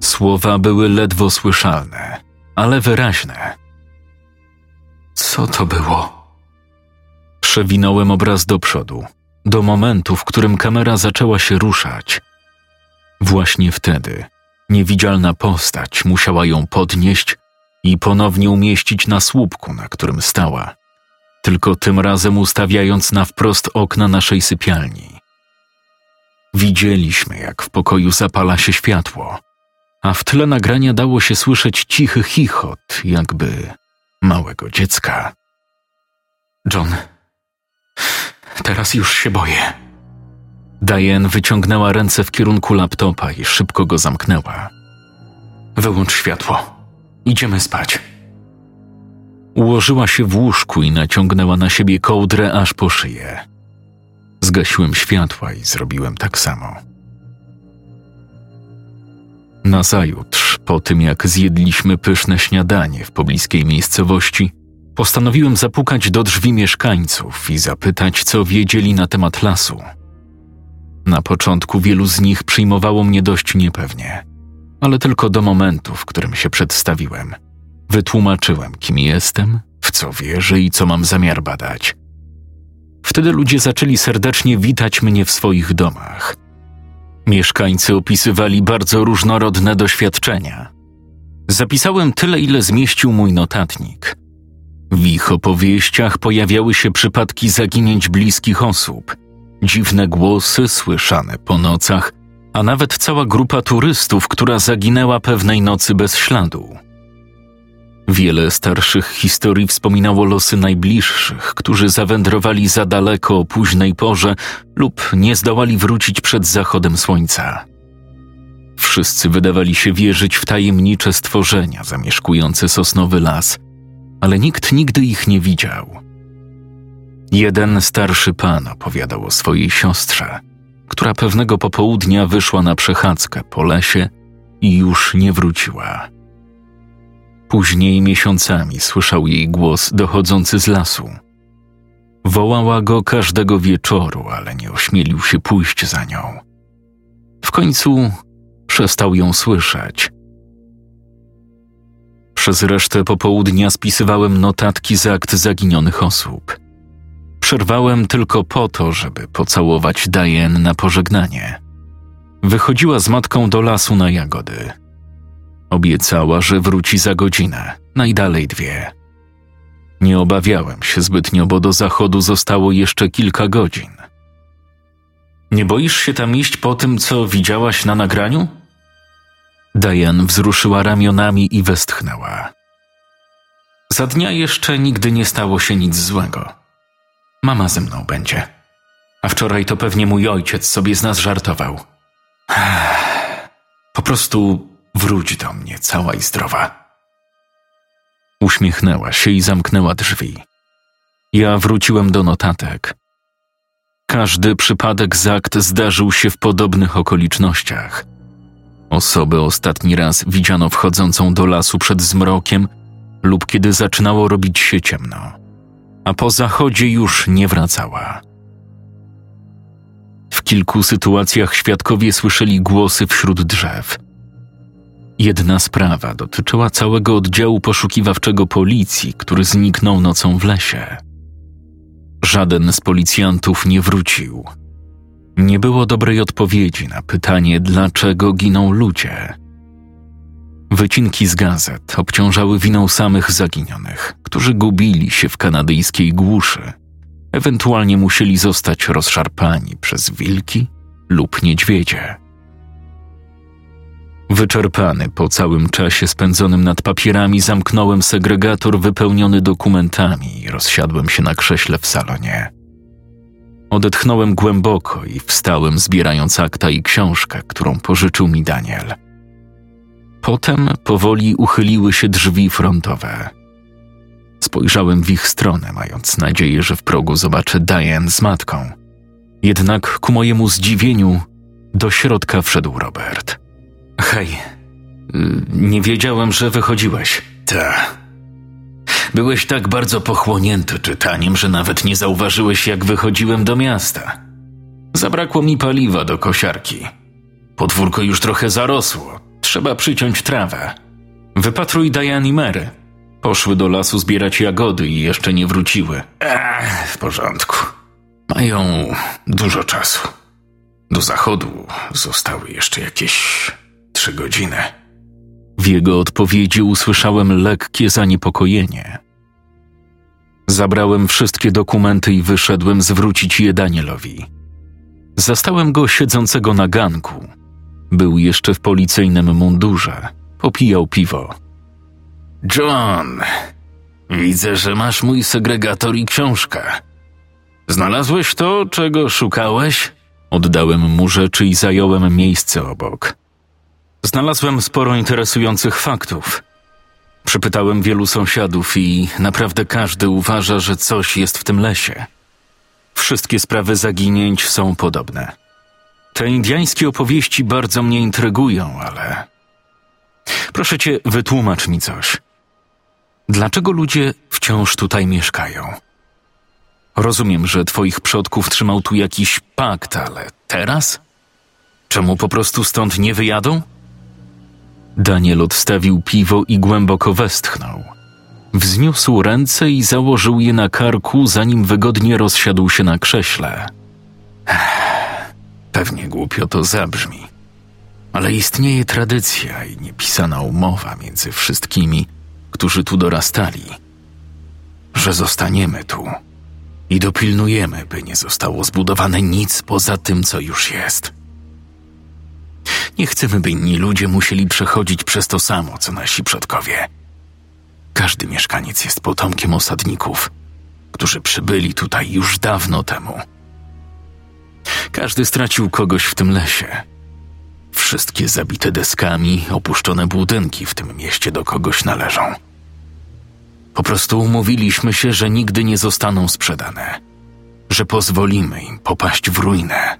Słowa były ledwo słyszalne, ale wyraźne. Co to było? Przewinąłem obraz do przodu, do momentu, w którym kamera zaczęła się ruszać. Właśnie wtedy niewidzialna postać musiała ją podnieść i ponownie umieścić na słupku, na którym stała, tylko tym razem ustawiając na wprost okna naszej sypialni. Widzieliśmy, jak w pokoju zapala się światło, a w tle nagrania dało się słyszeć cichy chichot, jakby małego dziecka. John, teraz już się boję. Diane wyciągnęła ręce w kierunku laptopa i szybko go zamknęła. Wyłącz światło. Idziemy spać. Ułożyła się w łóżku i naciągnęła na siebie kołdrę aż po szyję. Zgasiłem światła i zrobiłem tak samo. Nazajutrz, po tym jak zjedliśmy pyszne śniadanie w pobliskiej miejscowości, postanowiłem zapukać do drzwi mieszkańców i zapytać, co wiedzieli na temat lasu. Na początku wielu z nich przyjmowało mnie dość niepewnie, ale tylko do momentu, w którym się przedstawiłem. Wytłumaczyłem, kim jestem, w co wierzę i co mam zamiar badać. Wtedy ludzie zaczęli serdecznie witać mnie w swoich domach. Mieszkańcy opisywali bardzo różnorodne doświadczenia. Zapisałem tyle, ile zmieścił mój notatnik. W ich opowieściach pojawiały się przypadki zaginięć bliskich osób, dziwne głosy słyszane po nocach, a nawet cała grupa turystów, która zaginęła pewnej nocy bez śladu. Wiele starszych historii wspominało losy najbliższych, którzy zawędrowali za daleko o późnej porze lub nie zdołali wrócić przed zachodem słońca. Wszyscy wydawali się wierzyć w tajemnicze stworzenia zamieszkujące sosnowy las, ale nikt nigdy ich nie widział. Jeden starszy pan opowiadał o swojej siostrze, która pewnego popołudnia wyszła na przechadzkę po lesie i już nie wróciła. Później miesiącami słyszał jej głos dochodzący z lasu. Wołała go każdego wieczoru, ale nie ośmielił się pójść za nią. W końcu przestał ją słyszeć. Przez resztę popołudnia spisywałem notatki z akt zaginionych osób. Przerwałem tylko po to, żeby pocałować Diane na pożegnanie. Wychodziła z matką do lasu na jagody. Obiecała, że wróci za godzinę, najdalej dwie. Nie obawiałem się zbytnio, bo do zachodu zostało jeszcze kilka godzin. Nie boisz się tam iść po tym, co widziałaś na nagraniu? Diane wzruszyła ramionami i westchnęła. Za dnia jeszcze nigdy nie stało się nic złego. Mama ze mną będzie. A wczoraj to pewnie mój ojciec sobie z nas żartował. Po prostu Wróć do mnie cała i zdrowa. Uśmiechnęła się i zamknęła drzwi. Ja wróciłem do notatek. Każdy przypadek z akt zdarzył się w podobnych okolicznościach. Osobę ostatni raz widziano wchodzącą do lasu przed zmrokiem lub kiedy zaczynało robić się ciemno, a po zachodzie już nie wracała. W kilku sytuacjach świadkowie słyszeli głosy wśród drzew – Jedna sprawa dotyczyła całego oddziału poszukiwawczego policji, który zniknął nocą w lesie. Żaden z policjantów nie wrócił. Nie było dobrej odpowiedzi na pytanie, dlaczego giną ludzie. Wycinki z gazet obciążały winą samych zaginionych, którzy gubili się w kanadyjskiej głuszy, ewentualnie musieli zostać rozszarpani przez wilki lub niedźwiedzie. Wyczerpany po całym czasie spędzonym nad papierami, zamknąłem segregator wypełniony dokumentami i rozsiadłem się na krześle w salonie. Odetchnąłem głęboko i wstałem, zbierając akta i książkę, którą pożyczył mi Daniel. Potem powoli uchyliły się drzwi frontowe. Spojrzałem w ich stronę, mając nadzieję, że w progu zobaczę Diane z matką. Jednak ku mojemu zdziwieniu do środka wszedł Robert. Hej, y, nie wiedziałem, że wychodziłeś. Ta. Byłeś tak bardzo pochłonięty czytaniem, że nawet nie zauważyłeś, jak wychodziłem do miasta. Zabrakło mi paliwa do kosiarki. Podwórko już trochę zarosło. Trzeba przyciąć trawę. Wypatruj Diane i Mary. Poszły do lasu zbierać jagody i jeszcze nie wróciły. Ech, w porządku. Mają dużo czasu. Do zachodu zostały jeszcze jakieś trzy godziny. W jego odpowiedzi usłyszałem lekkie zaniepokojenie. Zabrałem wszystkie dokumenty i wyszedłem zwrócić je Danielowi. Zastałem go siedzącego na ganku. Był jeszcze w policyjnym mundurze. Popijał piwo. John, widzę, że masz mój segregator i książkę. Znalazłeś to, czego szukałeś? Oddałem mu rzeczy i zająłem miejsce obok. Znalazłem sporo interesujących faktów. Przypytałem wielu sąsiadów i naprawdę każdy uważa, że coś jest w tym lesie. Wszystkie sprawy zaginięć są podobne. Te indiańskie opowieści bardzo mnie intrygują, ale. Proszę cię, wytłumacz mi coś. Dlaczego ludzie wciąż tutaj mieszkają? Rozumiem, że twoich przodków trzymał tu jakiś pakt, ale teraz? Czemu po prostu stąd nie wyjadą? Daniel odstawił piwo i głęboko westchnął. Wzniósł ręce i założył je na karku, zanim wygodnie rozsiadł się na krześle. Pewnie głupio to zabrzmi, ale istnieje tradycja i niepisana umowa między wszystkimi, którzy tu dorastali, że zostaniemy tu i dopilnujemy, by nie zostało zbudowane nic poza tym, co już jest. Nie chcemy, by inni ludzie musieli przechodzić przez to samo, co nasi przodkowie. Każdy mieszkaniec jest potomkiem osadników, którzy przybyli tutaj już dawno temu. Każdy stracił kogoś w tym lesie. Wszystkie zabite deskami, opuszczone budynki w tym mieście do kogoś należą. Po prostu umówiliśmy się, że nigdy nie zostaną sprzedane, że pozwolimy im popaść w ruinę.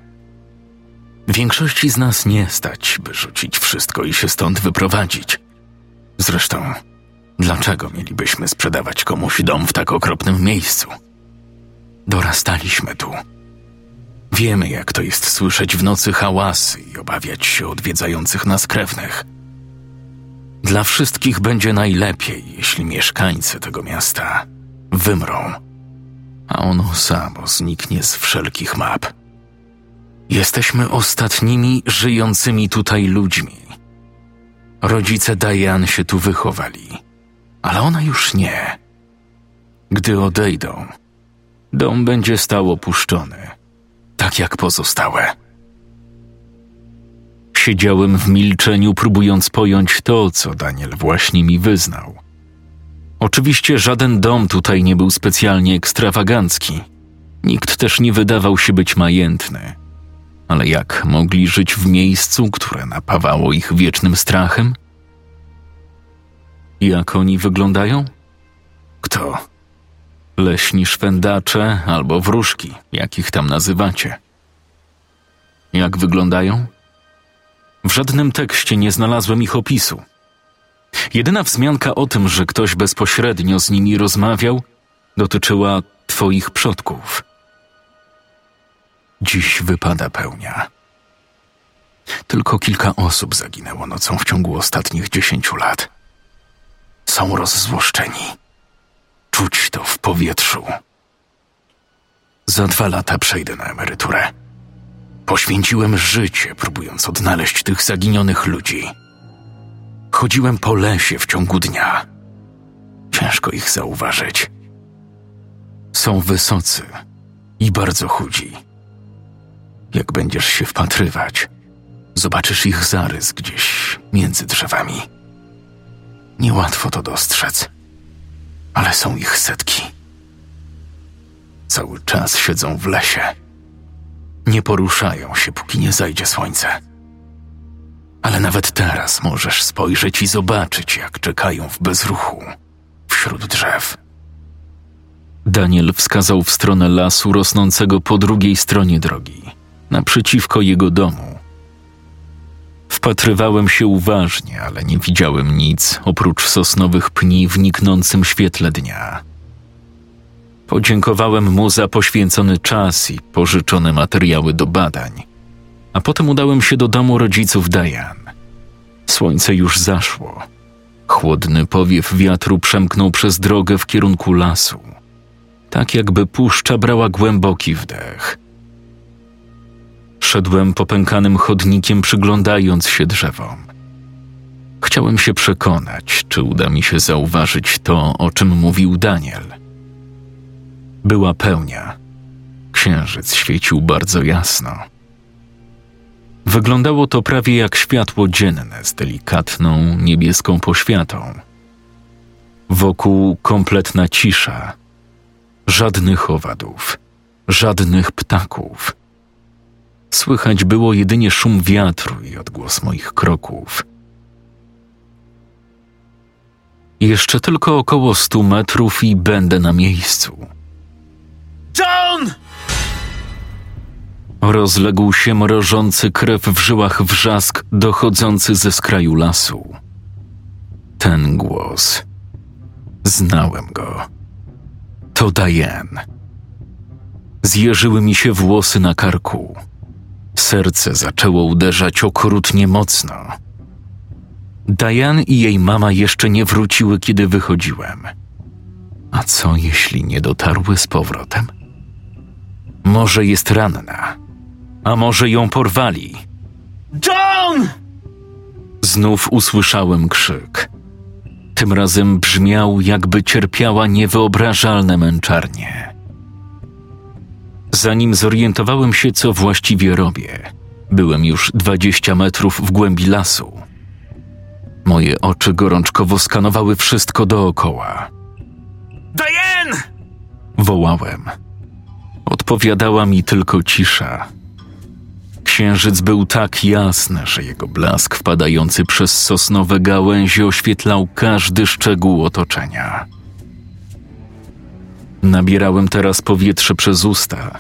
Większości z nas nie stać, by rzucić wszystko i się stąd wyprowadzić. Zresztą, dlaczego mielibyśmy sprzedawać komuś dom w tak okropnym miejscu? Dorastaliśmy tu. Wiemy, jak to jest słyszeć w nocy hałasy i obawiać się odwiedzających nas krewnych. Dla wszystkich będzie najlepiej, jeśli mieszkańcy tego miasta wymrą, a ono samo zniknie z wszelkich map. Jesteśmy ostatnimi żyjącymi tutaj ludźmi. Rodzice Diane się tu wychowali, ale ona już nie. Gdy odejdą, dom będzie stał opuszczony, tak jak pozostałe. Siedziałem w milczeniu, próbując pojąć to, co Daniel właśnie mi wyznał. Oczywiście żaden dom tutaj nie był specjalnie ekstrawagancki. Nikt też nie wydawał się być majętny. Ale jak mogli żyć w miejscu, które napawało ich wiecznym strachem? Jak oni wyglądają? Kto? Leśni szwendacze albo wróżki, jakich tam nazywacie. Jak wyglądają? W żadnym tekście nie znalazłem ich opisu. Jedyna wzmianka o tym, że ktoś bezpośrednio z nimi rozmawiał, dotyczyła Twoich przodków. Dziś wypada pełnia. Tylko kilka osób zaginęło nocą w ciągu ostatnich dziesięciu lat. Są rozzłoszczeni. Czuć to w powietrzu. Za dwa lata przejdę na emeryturę. Poświęciłem życie, próbując odnaleźć tych zaginionych ludzi. Chodziłem po lesie w ciągu dnia. Ciężko ich zauważyć. Są wysocy i bardzo chudzi. Jak będziesz się wpatrywać, zobaczysz ich zarys gdzieś między drzewami. Niełatwo to dostrzec, ale są ich setki. Cały czas siedzą w lesie nie poruszają się, póki nie zajdzie słońce. Ale nawet teraz możesz spojrzeć i zobaczyć, jak czekają w bezruchu wśród drzew. Daniel wskazał w stronę lasu rosnącego po drugiej stronie drogi, naprzeciwko jego domu. Wpatrywałem się uważnie, ale nie widziałem nic oprócz sosnowych pni w niknącym świetle dnia. Podziękowałem mu za poświęcony czas i pożyczone materiały do badań, a potem udałem się do domu rodziców Diane. Słońce już zaszło. Chłodny powiew wiatru przemknął przez drogę w kierunku lasu, tak jakby puszcza brała głęboki wdech. Szedłem popękanym chodnikiem, przyglądając się drzewom. Chciałem się przekonać, czy uda mi się zauważyć to, o czym mówił Daniel – była pełnia. Księżyc świecił bardzo jasno, Wyglądało to prawie jak światło dzienne z delikatną, niebieską poświatą. Wokół kompletna cisza. Żadnych owadów, żadnych ptaków. Słychać było jedynie szum wiatru i odgłos moich kroków. Jeszcze tylko około stu metrów i będę na miejscu. John! Rozległ się mrożący krew w żyłach wrzask dochodzący ze skraju lasu. Ten głos. Znałem go. To Diane. Zjeżyły mi się włosy na karku. Serce zaczęło uderzać okrutnie mocno. Diane i jej mama jeszcze nie wróciły, kiedy wychodziłem. A co jeśli nie dotarły z powrotem? Może jest ranna, a może ją porwali. John! Znów usłyszałem krzyk. Tym razem brzmiał, jakby cierpiała niewyobrażalne męczarnie. Zanim zorientowałem się, co właściwie robię, byłem już dwadzieścia metrów w głębi lasu. Moje oczy gorączkowo skanowały wszystko dookoła. Diane! Wołałem. Odpowiadała mi tylko cisza. Księżyc był tak jasny, że jego blask wpadający przez sosnowe gałęzie oświetlał każdy szczegół otoczenia. Nabierałem teraz powietrze przez usta.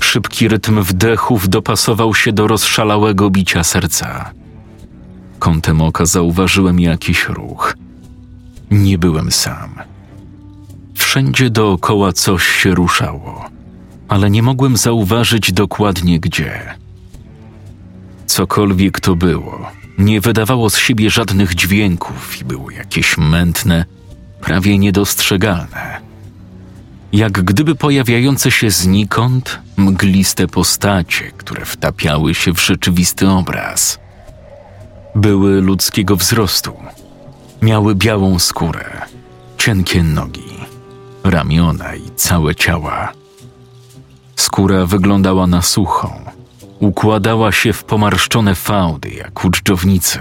Szybki rytm wdechów dopasował się do rozszalałego bicia serca. Kątem oka zauważyłem jakiś ruch. Nie byłem sam. Wszędzie dookoła coś się ruszało, ale nie mogłem zauważyć dokładnie gdzie. Cokolwiek to było, nie wydawało z siebie żadnych dźwięków i było jakieś mętne, prawie niedostrzegalne. Jak gdyby pojawiające się znikąd mgliste postacie, które wtapiały się w rzeczywisty obraz. Były ludzkiego wzrostu. Miały białą skórę, cienkie nogi, ramiona i całe ciała. Skóra wyglądała na suchą, układała się w pomarszczone fałdy jak u dżdżownicy.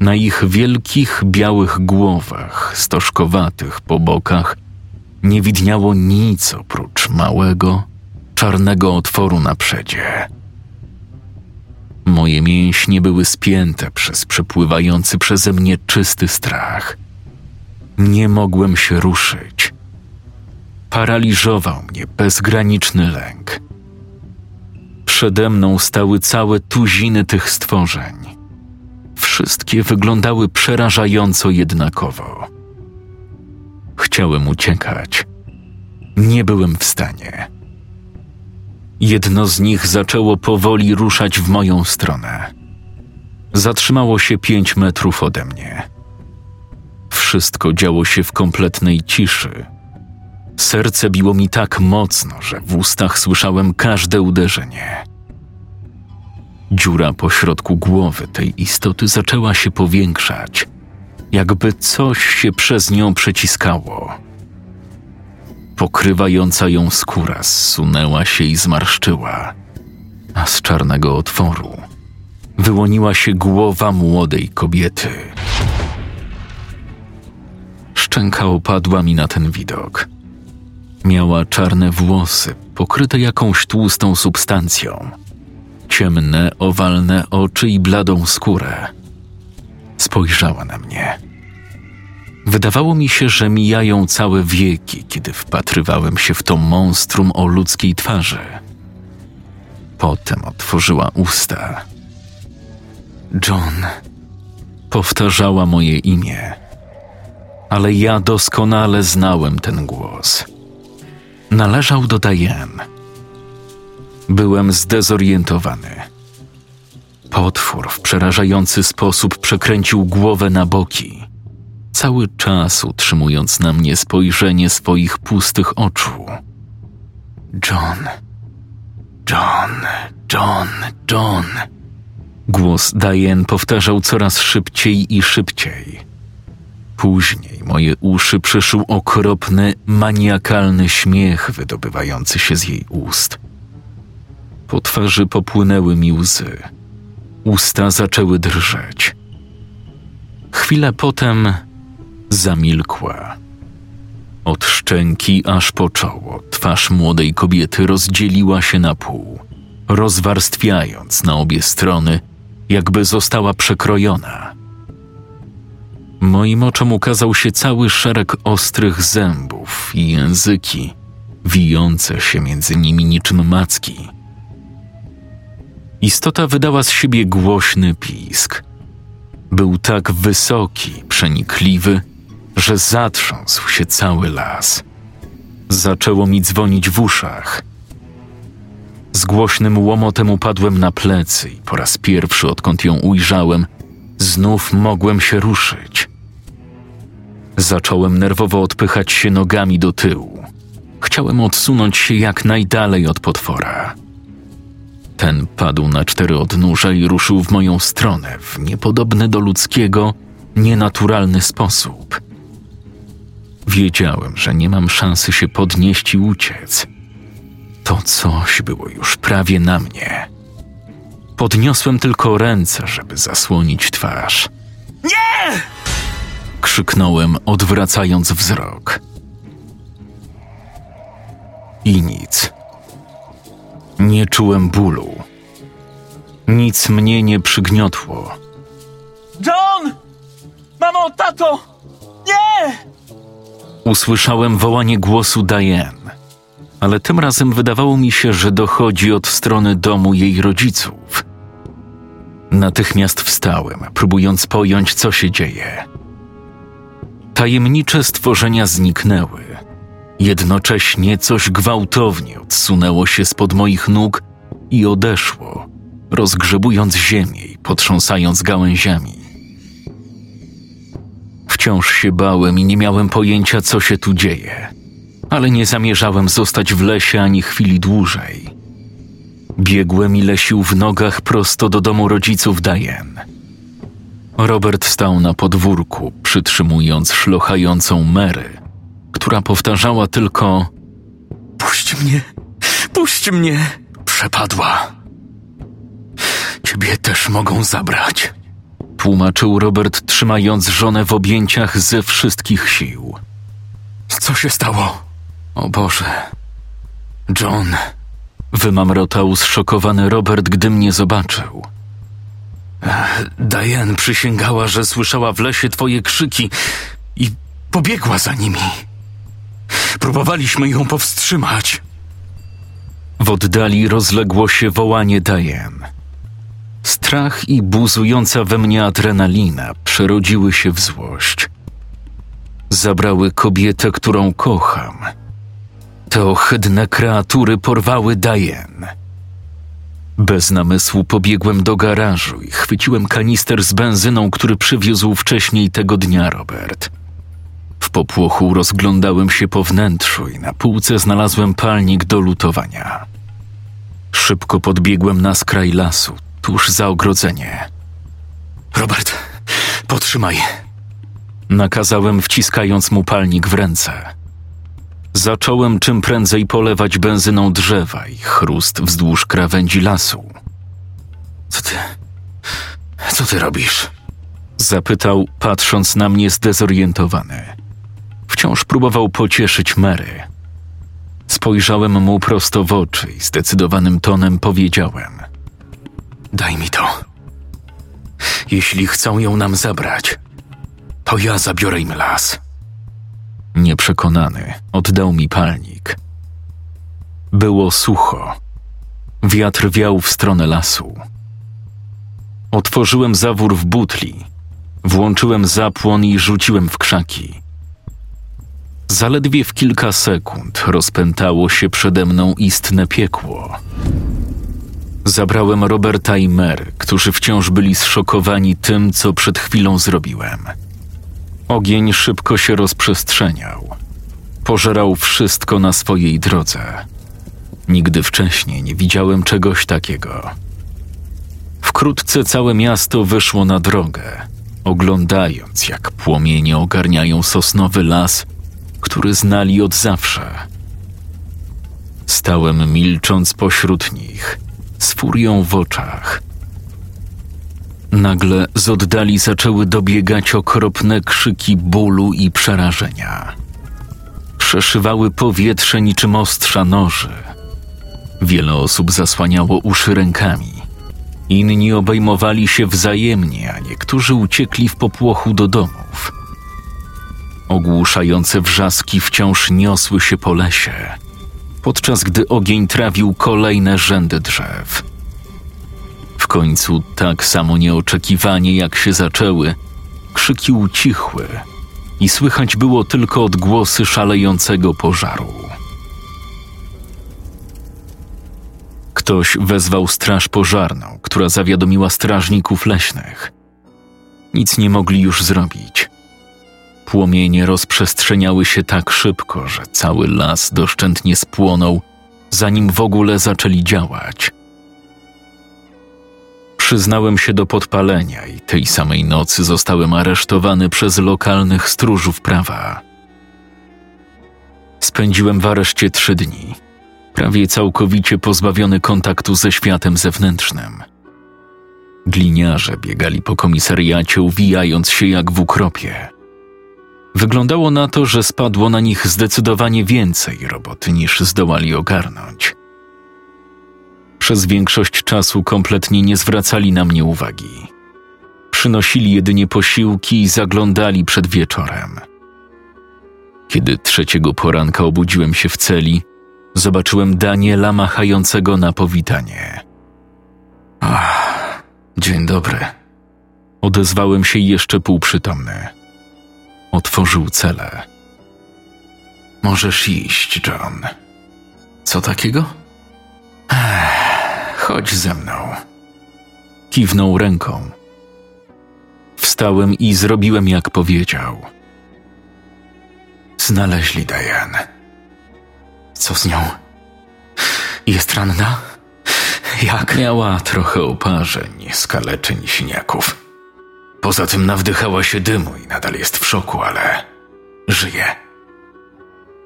Na ich wielkich, białych głowach, stożkowatych po bokach, nie widniało nic oprócz małego, czarnego otworu na przedzie. Moje mięśnie były spięte przez przepływający przeze mnie czysty strach. Nie mogłem się ruszyć. Paraliżował mnie bezgraniczny lęk. Przede mną stały całe tuziny tych stworzeń. Wszystkie wyglądały przerażająco jednakowo. Chciałem uciekać. Nie byłem w stanie. Jedno z nich zaczęło powoli ruszać w moją stronę. Zatrzymało się pięć metrów ode mnie. Wszystko działo się w kompletnej ciszy. Serce biło mi tak mocno, że w ustach słyszałem każde uderzenie. Dziura pośrodku głowy tej istoty zaczęła się powiększać, jakby coś się przez nią przeciskało. Pokrywająca ją skóra zsunęła się i zmarszczyła, a z czarnego otworu wyłoniła się głowa młodej kobiety. Szczęka opadła mi na ten widok. Miała czarne włosy, pokryte jakąś tłustą substancją, ciemne, owalne oczy i bladą skórę. Spojrzała na mnie. Wydawało mi się, że mijają całe wieki, kiedy wpatrywałem się w to monstrum o ludzkiej twarzy. Potem otworzyła usta. John powtarzała moje imię, ale ja doskonale znałem ten głos. Należał do Diane. Byłem zdezorientowany. Potwór w przerażający sposób przekręcił głowę na boki cały czas utrzymując na mnie spojrzenie swoich pustych oczu. John, John, John, John. Głos Diane powtarzał coraz szybciej i szybciej. Później moje uszy przeszył okropny, maniakalny śmiech wydobywający się z jej ust. Po twarzy popłynęły mi łzy. Usta zaczęły drżeć. Chwilę potem zamilkła. Od szczęki aż po czoło twarz młodej kobiety rozdzieliła się na pół, rozwarstwiając na obie strony, jakby została przekrojona. Moim oczom ukazał się cały szereg ostrych zębów i języki, wijące się między nimi niczym macki. Istota wydała z siebie głośny pisk. Był tak wysoki, przenikliwy, że zatrząsł się cały las. Zaczęło mi dzwonić w uszach. Z głośnym łomotem upadłem na plecy i po raz pierwszy, odkąd ją ujrzałem, znów mogłem się ruszyć. Zacząłem nerwowo odpychać się nogami do tyłu. Chciałem odsunąć się jak najdalej od potwora. Ten padł na cztery odnóża i ruszył w moją stronę w niepodobny do ludzkiego, nienaturalny sposób. Wiedziałem, że nie mam szansy się podnieść i uciec. To coś było już prawie na mnie. Podniosłem tylko ręce, żeby zasłonić twarz. Nie! Krzyknąłem, odwracając wzrok. I nic. Nie czułem bólu. Nic mnie nie przygniotło. John! Mamo, tato! Nie! Usłyszałem wołanie głosu Diane, ale tym razem wydawało mi się, że dochodzi od strony domu jej rodziców. Natychmiast wstałem, próbując pojąć, co się dzieje. Tajemnicze stworzenia zniknęły. Jednocześnie coś gwałtownie odsunęło się spod moich nóg i odeszło, rozgrzebując ziemię i potrząsając gałęziami. Wciąż się bałem i nie miałem pojęcia, co się tu dzieje, ale nie zamierzałem zostać w lesie ani chwili dłużej. Biegłem i lesił w nogach prosto do domu rodziców Diane. Robert stał na podwórku, przytrzymując szlochającą Mary, która powtarzała tylko: Puść mnie, puść mnie! Przepadła. Ciebie też mogą zabrać tłumaczył Robert, trzymając żonę w objęciach ze wszystkich sił. Co się stało? O Boże. John. Wymamrotał zszokowany Robert, gdy mnie zobaczył. Diane przysięgała, że słyszała w lesie twoje krzyki i pobiegła za nimi. Próbowaliśmy ją powstrzymać. W oddali rozległo się wołanie Diane. Strach i buzująca we mnie adrenalina przerodziły się w złość. Zabrały kobietę, którą kocham. Te ohydne kreatury porwały Diane. Bez namysłu pobiegłem do garażu i chwyciłem kanister z benzyną, który przywiózł wcześniej tego dnia Robert. W popłochu rozglądałem się po wnętrzu i na półce znalazłem palnik do lutowania. Szybko podbiegłem na skraj lasu, tuż za ogrodzenie. Robert, potrzymaj. Nakazałem, wciskając mu palnik w ręce. Zacząłem czym prędzej polewać benzyną drzewa i chrust wzdłuż krawędzi lasu. Co ty. Co ty robisz? Zapytał, patrząc na mnie zdezorientowany. Wciąż próbował pocieszyć Mary. Spojrzałem mu prosto w oczy i zdecydowanym tonem powiedziałem: Daj mi to. Jeśli chcą ją nam zabrać, to ja zabiorę im las. Nieprzekonany, oddał mi palnik. Było sucho. Wiatr wiał w stronę lasu. Otworzyłem zawór w butli, włączyłem zapłon i rzuciłem w krzaki. Zaledwie w kilka sekund rozpętało się przede mną istne piekło. Zabrałem Roberta i Mer, którzy wciąż byli zszokowani tym, co przed chwilą zrobiłem. Ogień szybko się rozprzestrzeniał. Pożerał wszystko na swojej drodze. Nigdy wcześniej nie widziałem czegoś takiego. Wkrótce całe miasto wyszło na drogę, oglądając, jak płomienie ogarniają sosnowy las, który znali od zawsze. Stałem milcząc pośród nich – z furią w oczach. Nagle z oddali zaczęły dobiegać okropne krzyki bólu i przerażenia. Przeszywały powietrze niczym ostrza noży. Wiele osób zasłaniało uszy rękami. Inni obejmowali się wzajemnie, a niektórzy uciekli w popłochu do domów. Ogłuszające wrzaski wciąż niosły się po lesie, podczas gdy ogień trawił kolejne rzędy drzew. W końcu, tak samo nieoczekiwanie jak się zaczęły, krzyki ucichły i słychać było tylko odgłosy szalejącego pożaru. Ktoś wezwał straż pożarną, która zawiadomiła strażników leśnych. Nic nie mogli już zrobić. Płomienie rozprzestrzeniały się tak szybko, że cały las doszczętnie spłonął, zanim w ogóle zaczęli działać. Przyznałem się do podpalenia i tej samej nocy zostałem aresztowany przez lokalnych stróżów prawa. Spędziłem w areszcie trzy dni, prawie całkowicie pozbawiony kontaktu ze światem zewnętrznym. Gliniarze biegali po komisariacie, uwijając się jak w ukropie. Wyglądało na to, że spadło na nich zdecydowanie więcej roboty niż zdołali ogarnąć. Przez większość czasu kompletnie nie zwracali na mnie uwagi. Przynosili jedynie posiłki i zaglądali przed wieczorem. Kiedy trzeciego poranka obudziłem się w celi, zobaczyłem Daniela machającego na powitanie. Ach, dzień dobry. Odezwałem się jeszcze półprzytomny. Otworzył celę. Możesz iść, John. Co takiego? Ech, chodź ze mną. Kiwnął ręką. Wstałem i zrobiłem jak powiedział. Znaleźli Diane. Co z nią? Jest ranna? Jak? Miała trochę oparzeń, skaleczeń, siniaków. Poza tym nawdychała się dymu i nadal jest w szoku, ale żyje.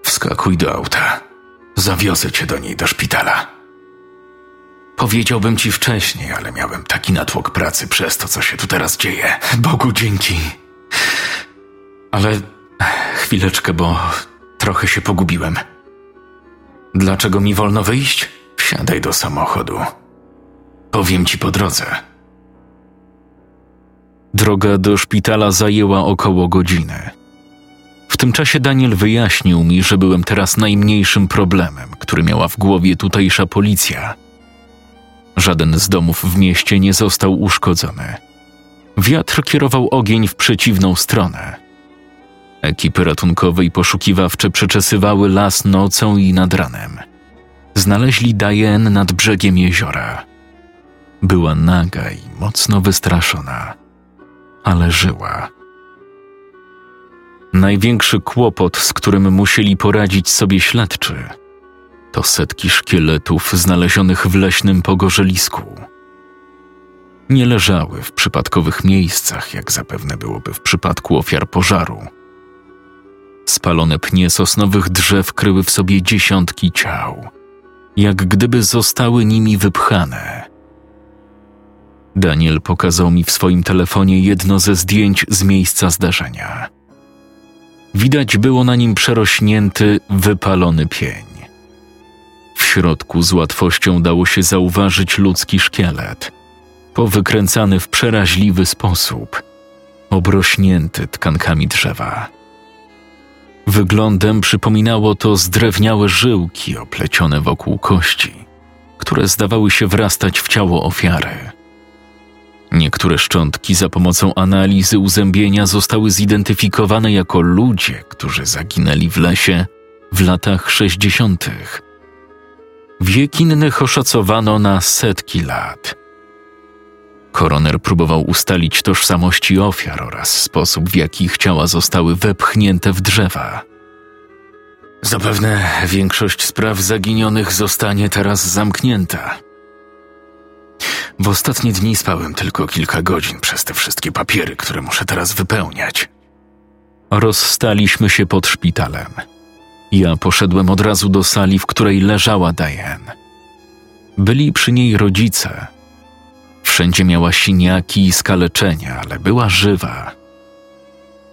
Wskakuj do auta. Zawiozę cię do niej do szpitala. Powiedziałbym ci wcześniej, ale miałem taki natłok pracy przez to, co się tu teraz dzieje. Bogu dzięki. Ale chwileczkę, bo trochę się pogubiłem. Dlaczego mi wolno wyjść? Wsiadaj do samochodu. Powiem ci po drodze. Droga do szpitala zajęła około godziny. W tym czasie Daniel wyjaśnił mi, że byłem teraz najmniejszym problemem, który miała w głowie tutejsza policja. Żaden z domów w mieście nie został uszkodzony. Wiatr kierował ogień w przeciwną stronę. Ekipy ratunkowe i poszukiwawcze przeczesywały las nocą i nad ranem. Znaleźli Diane nad brzegiem jeziora. Była naga i mocno wystraszona ale żyła. Największy kłopot, z którym musieli poradzić sobie śledczy, to setki szkieletów znalezionych w leśnym pogorzelisku. Nie leżały w przypadkowych miejscach, jak zapewne byłoby w przypadku ofiar pożaru. Spalone pnie sosnowych drzew kryły w sobie dziesiątki ciał, jak gdyby zostały nimi wypchane. Daniel pokazał mi w swoim telefonie jedno ze zdjęć z miejsca zdarzenia. Widać było na nim przerośnięty, wypalony pień. W środku z łatwością dało się zauważyć ludzki szkielet, powykręcany w przeraźliwy sposób, obrośnięty tkankami drzewa. Wyglądem przypominało to zdrewniałe żyłki oplecione wokół kości, które zdawały się wrastać w ciało ofiary. Niektóre szczątki za pomocą analizy uzębienia zostały zidentyfikowane jako ludzie, którzy zaginęli w lesie w latach 60. Wiek innych oszacowano na setki lat. Koroner próbował ustalić tożsamości ofiar oraz sposób, w jaki ich ciała zostały wepchnięte w drzewa. Zapewne większość spraw zaginionych zostanie teraz zamknięta, w ostatnie dni spałem tylko kilka godzin przez te wszystkie papiery, które muszę teraz wypełniać. Rozstaliśmy się pod szpitalem. Ja poszedłem od razu do sali, w której leżała Diane. Byli przy niej rodzice. Wszędzie miała siniaki i skaleczenia, ale była żywa.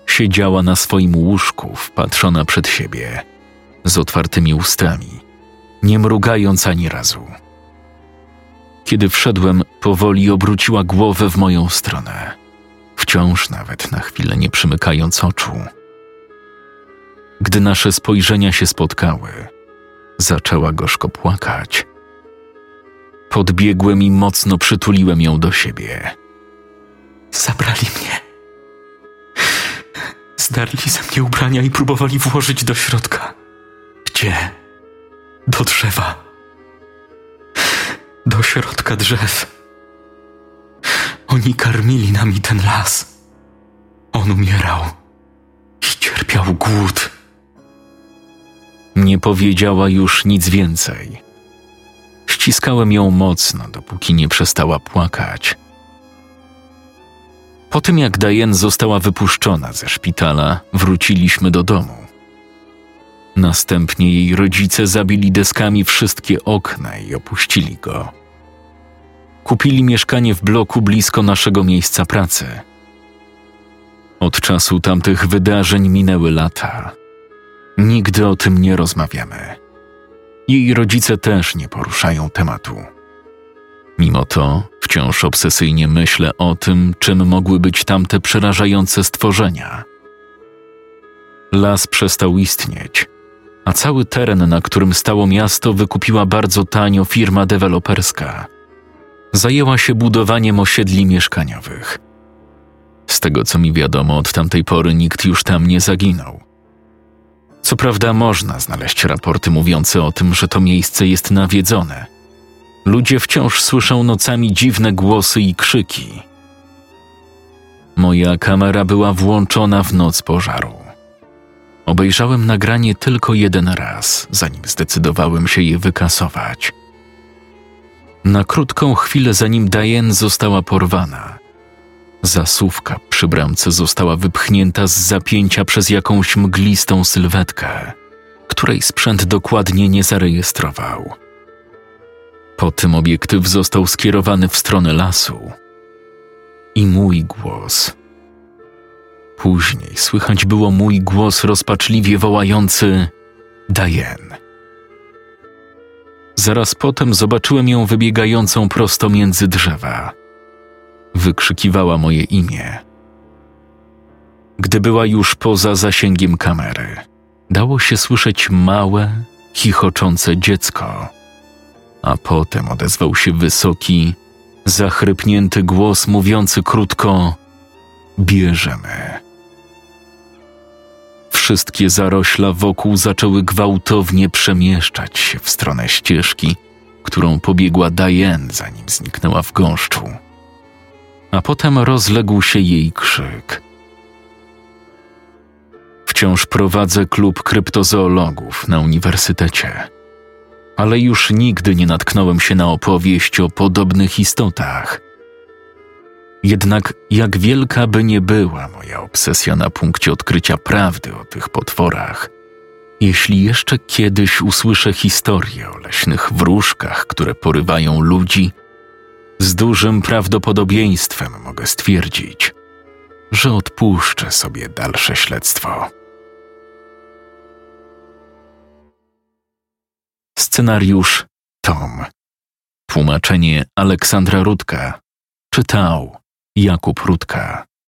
Siedziała na swoim łóżku, wpatrzona przed siebie, z otwartymi ustami, nie mrugając ani razu. Kiedy wszedłem, powoli obróciła głowę w moją stronę, wciąż nawet na chwilę nie przymykając oczu. Gdy nasze spojrzenia się spotkały, zaczęła gorzko płakać. Podbiegłem i mocno przytuliłem ją do siebie. Zabrali mnie. Zdarli ze mnie ubrania i próbowali włożyć do środka. Gdzie? Do drzewa. Do środka drzew. Oni karmili nami ten las. On umierał i cierpiał głód. Nie powiedziała już nic więcej. Ściskałem ją mocno, dopóki nie przestała płakać. Po tym jak Diane została wypuszczona ze szpitala, wróciliśmy do domu. Następnie jej rodzice zabili deskami wszystkie okna i opuścili go. Kupili mieszkanie w bloku blisko naszego miejsca pracy. Od czasu tamtych wydarzeń minęły lata. Nigdy o tym nie rozmawiamy. Jej rodzice też nie poruszają tematu. Mimo to wciąż obsesyjnie myślę o tym, czym mogły być tamte przerażające stworzenia. Las przestał istnieć, a cały teren, na którym stało miasto, wykupiła bardzo tanio firma deweloperska. Zajęła się budowaniem osiedli mieszkaniowych. Z tego co mi wiadomo, od tamtej pory nikt już tam nie zaginął. Co prawda, można znaleźć raporty mówiące o tym, że to miejsce jest nawiedzone. Ludzie wciąż słyszą nocami dziwne głosy i krzyki. Moja kamera była włączona w noc pożaru. Obejrzałem nagranie tylko jeden raz, zanim zdecydowałem się je wykasować. Na krótką chwilę, zanim Diane została porwana, Zasówka przy bramce została wypchnięta z zapięcia przez jakąś mglistą sylwetkę, której sprzęt dokładnie nie zarejestrował. Po tym obiektyw został skierowany w stronę lasu. I mój głos. Później słychać było mój głos rozpaczliwie wołający Diane. Zaraz potem zobaczyłem ją wybiegającą prosto między drzewa wykrzykiwała moje imię. Gdy była już poza zasięgiem kamery, dało się słyszeć małe, chichoczące dziecko, a potem odezwał się wysoki, zachrypnięty głos mówiący krótko: Bierzemy. Wszystkie zarośla wokół zaczęły gwałtownie przemieszczać się w stronę ścieżki, którą pobiegła Diane, zanim zniknęła w gąszczu a potem rozległ się jej krzyk. Wciąż prowadzę klub kryptozoologów na uniwersytecie, ale już nigdy nie natknąłem się na opowieść o podobnych istotach. Jednak jak wielka by nie była moja obsesja na punkcie odkrycia prawdy o tych potworach, jeśli jeszcze kiedyś usłyszę historię o leśnych wróżkach, które porywają ludzi – z dużym prawdopodobieństwem mogę stwierdzić, że odpuszczę sobie dalsze śledztwo. Scenariusz Tom. Tłumaczenie Aleksandra Rudka. Czytał Jakub Rudka.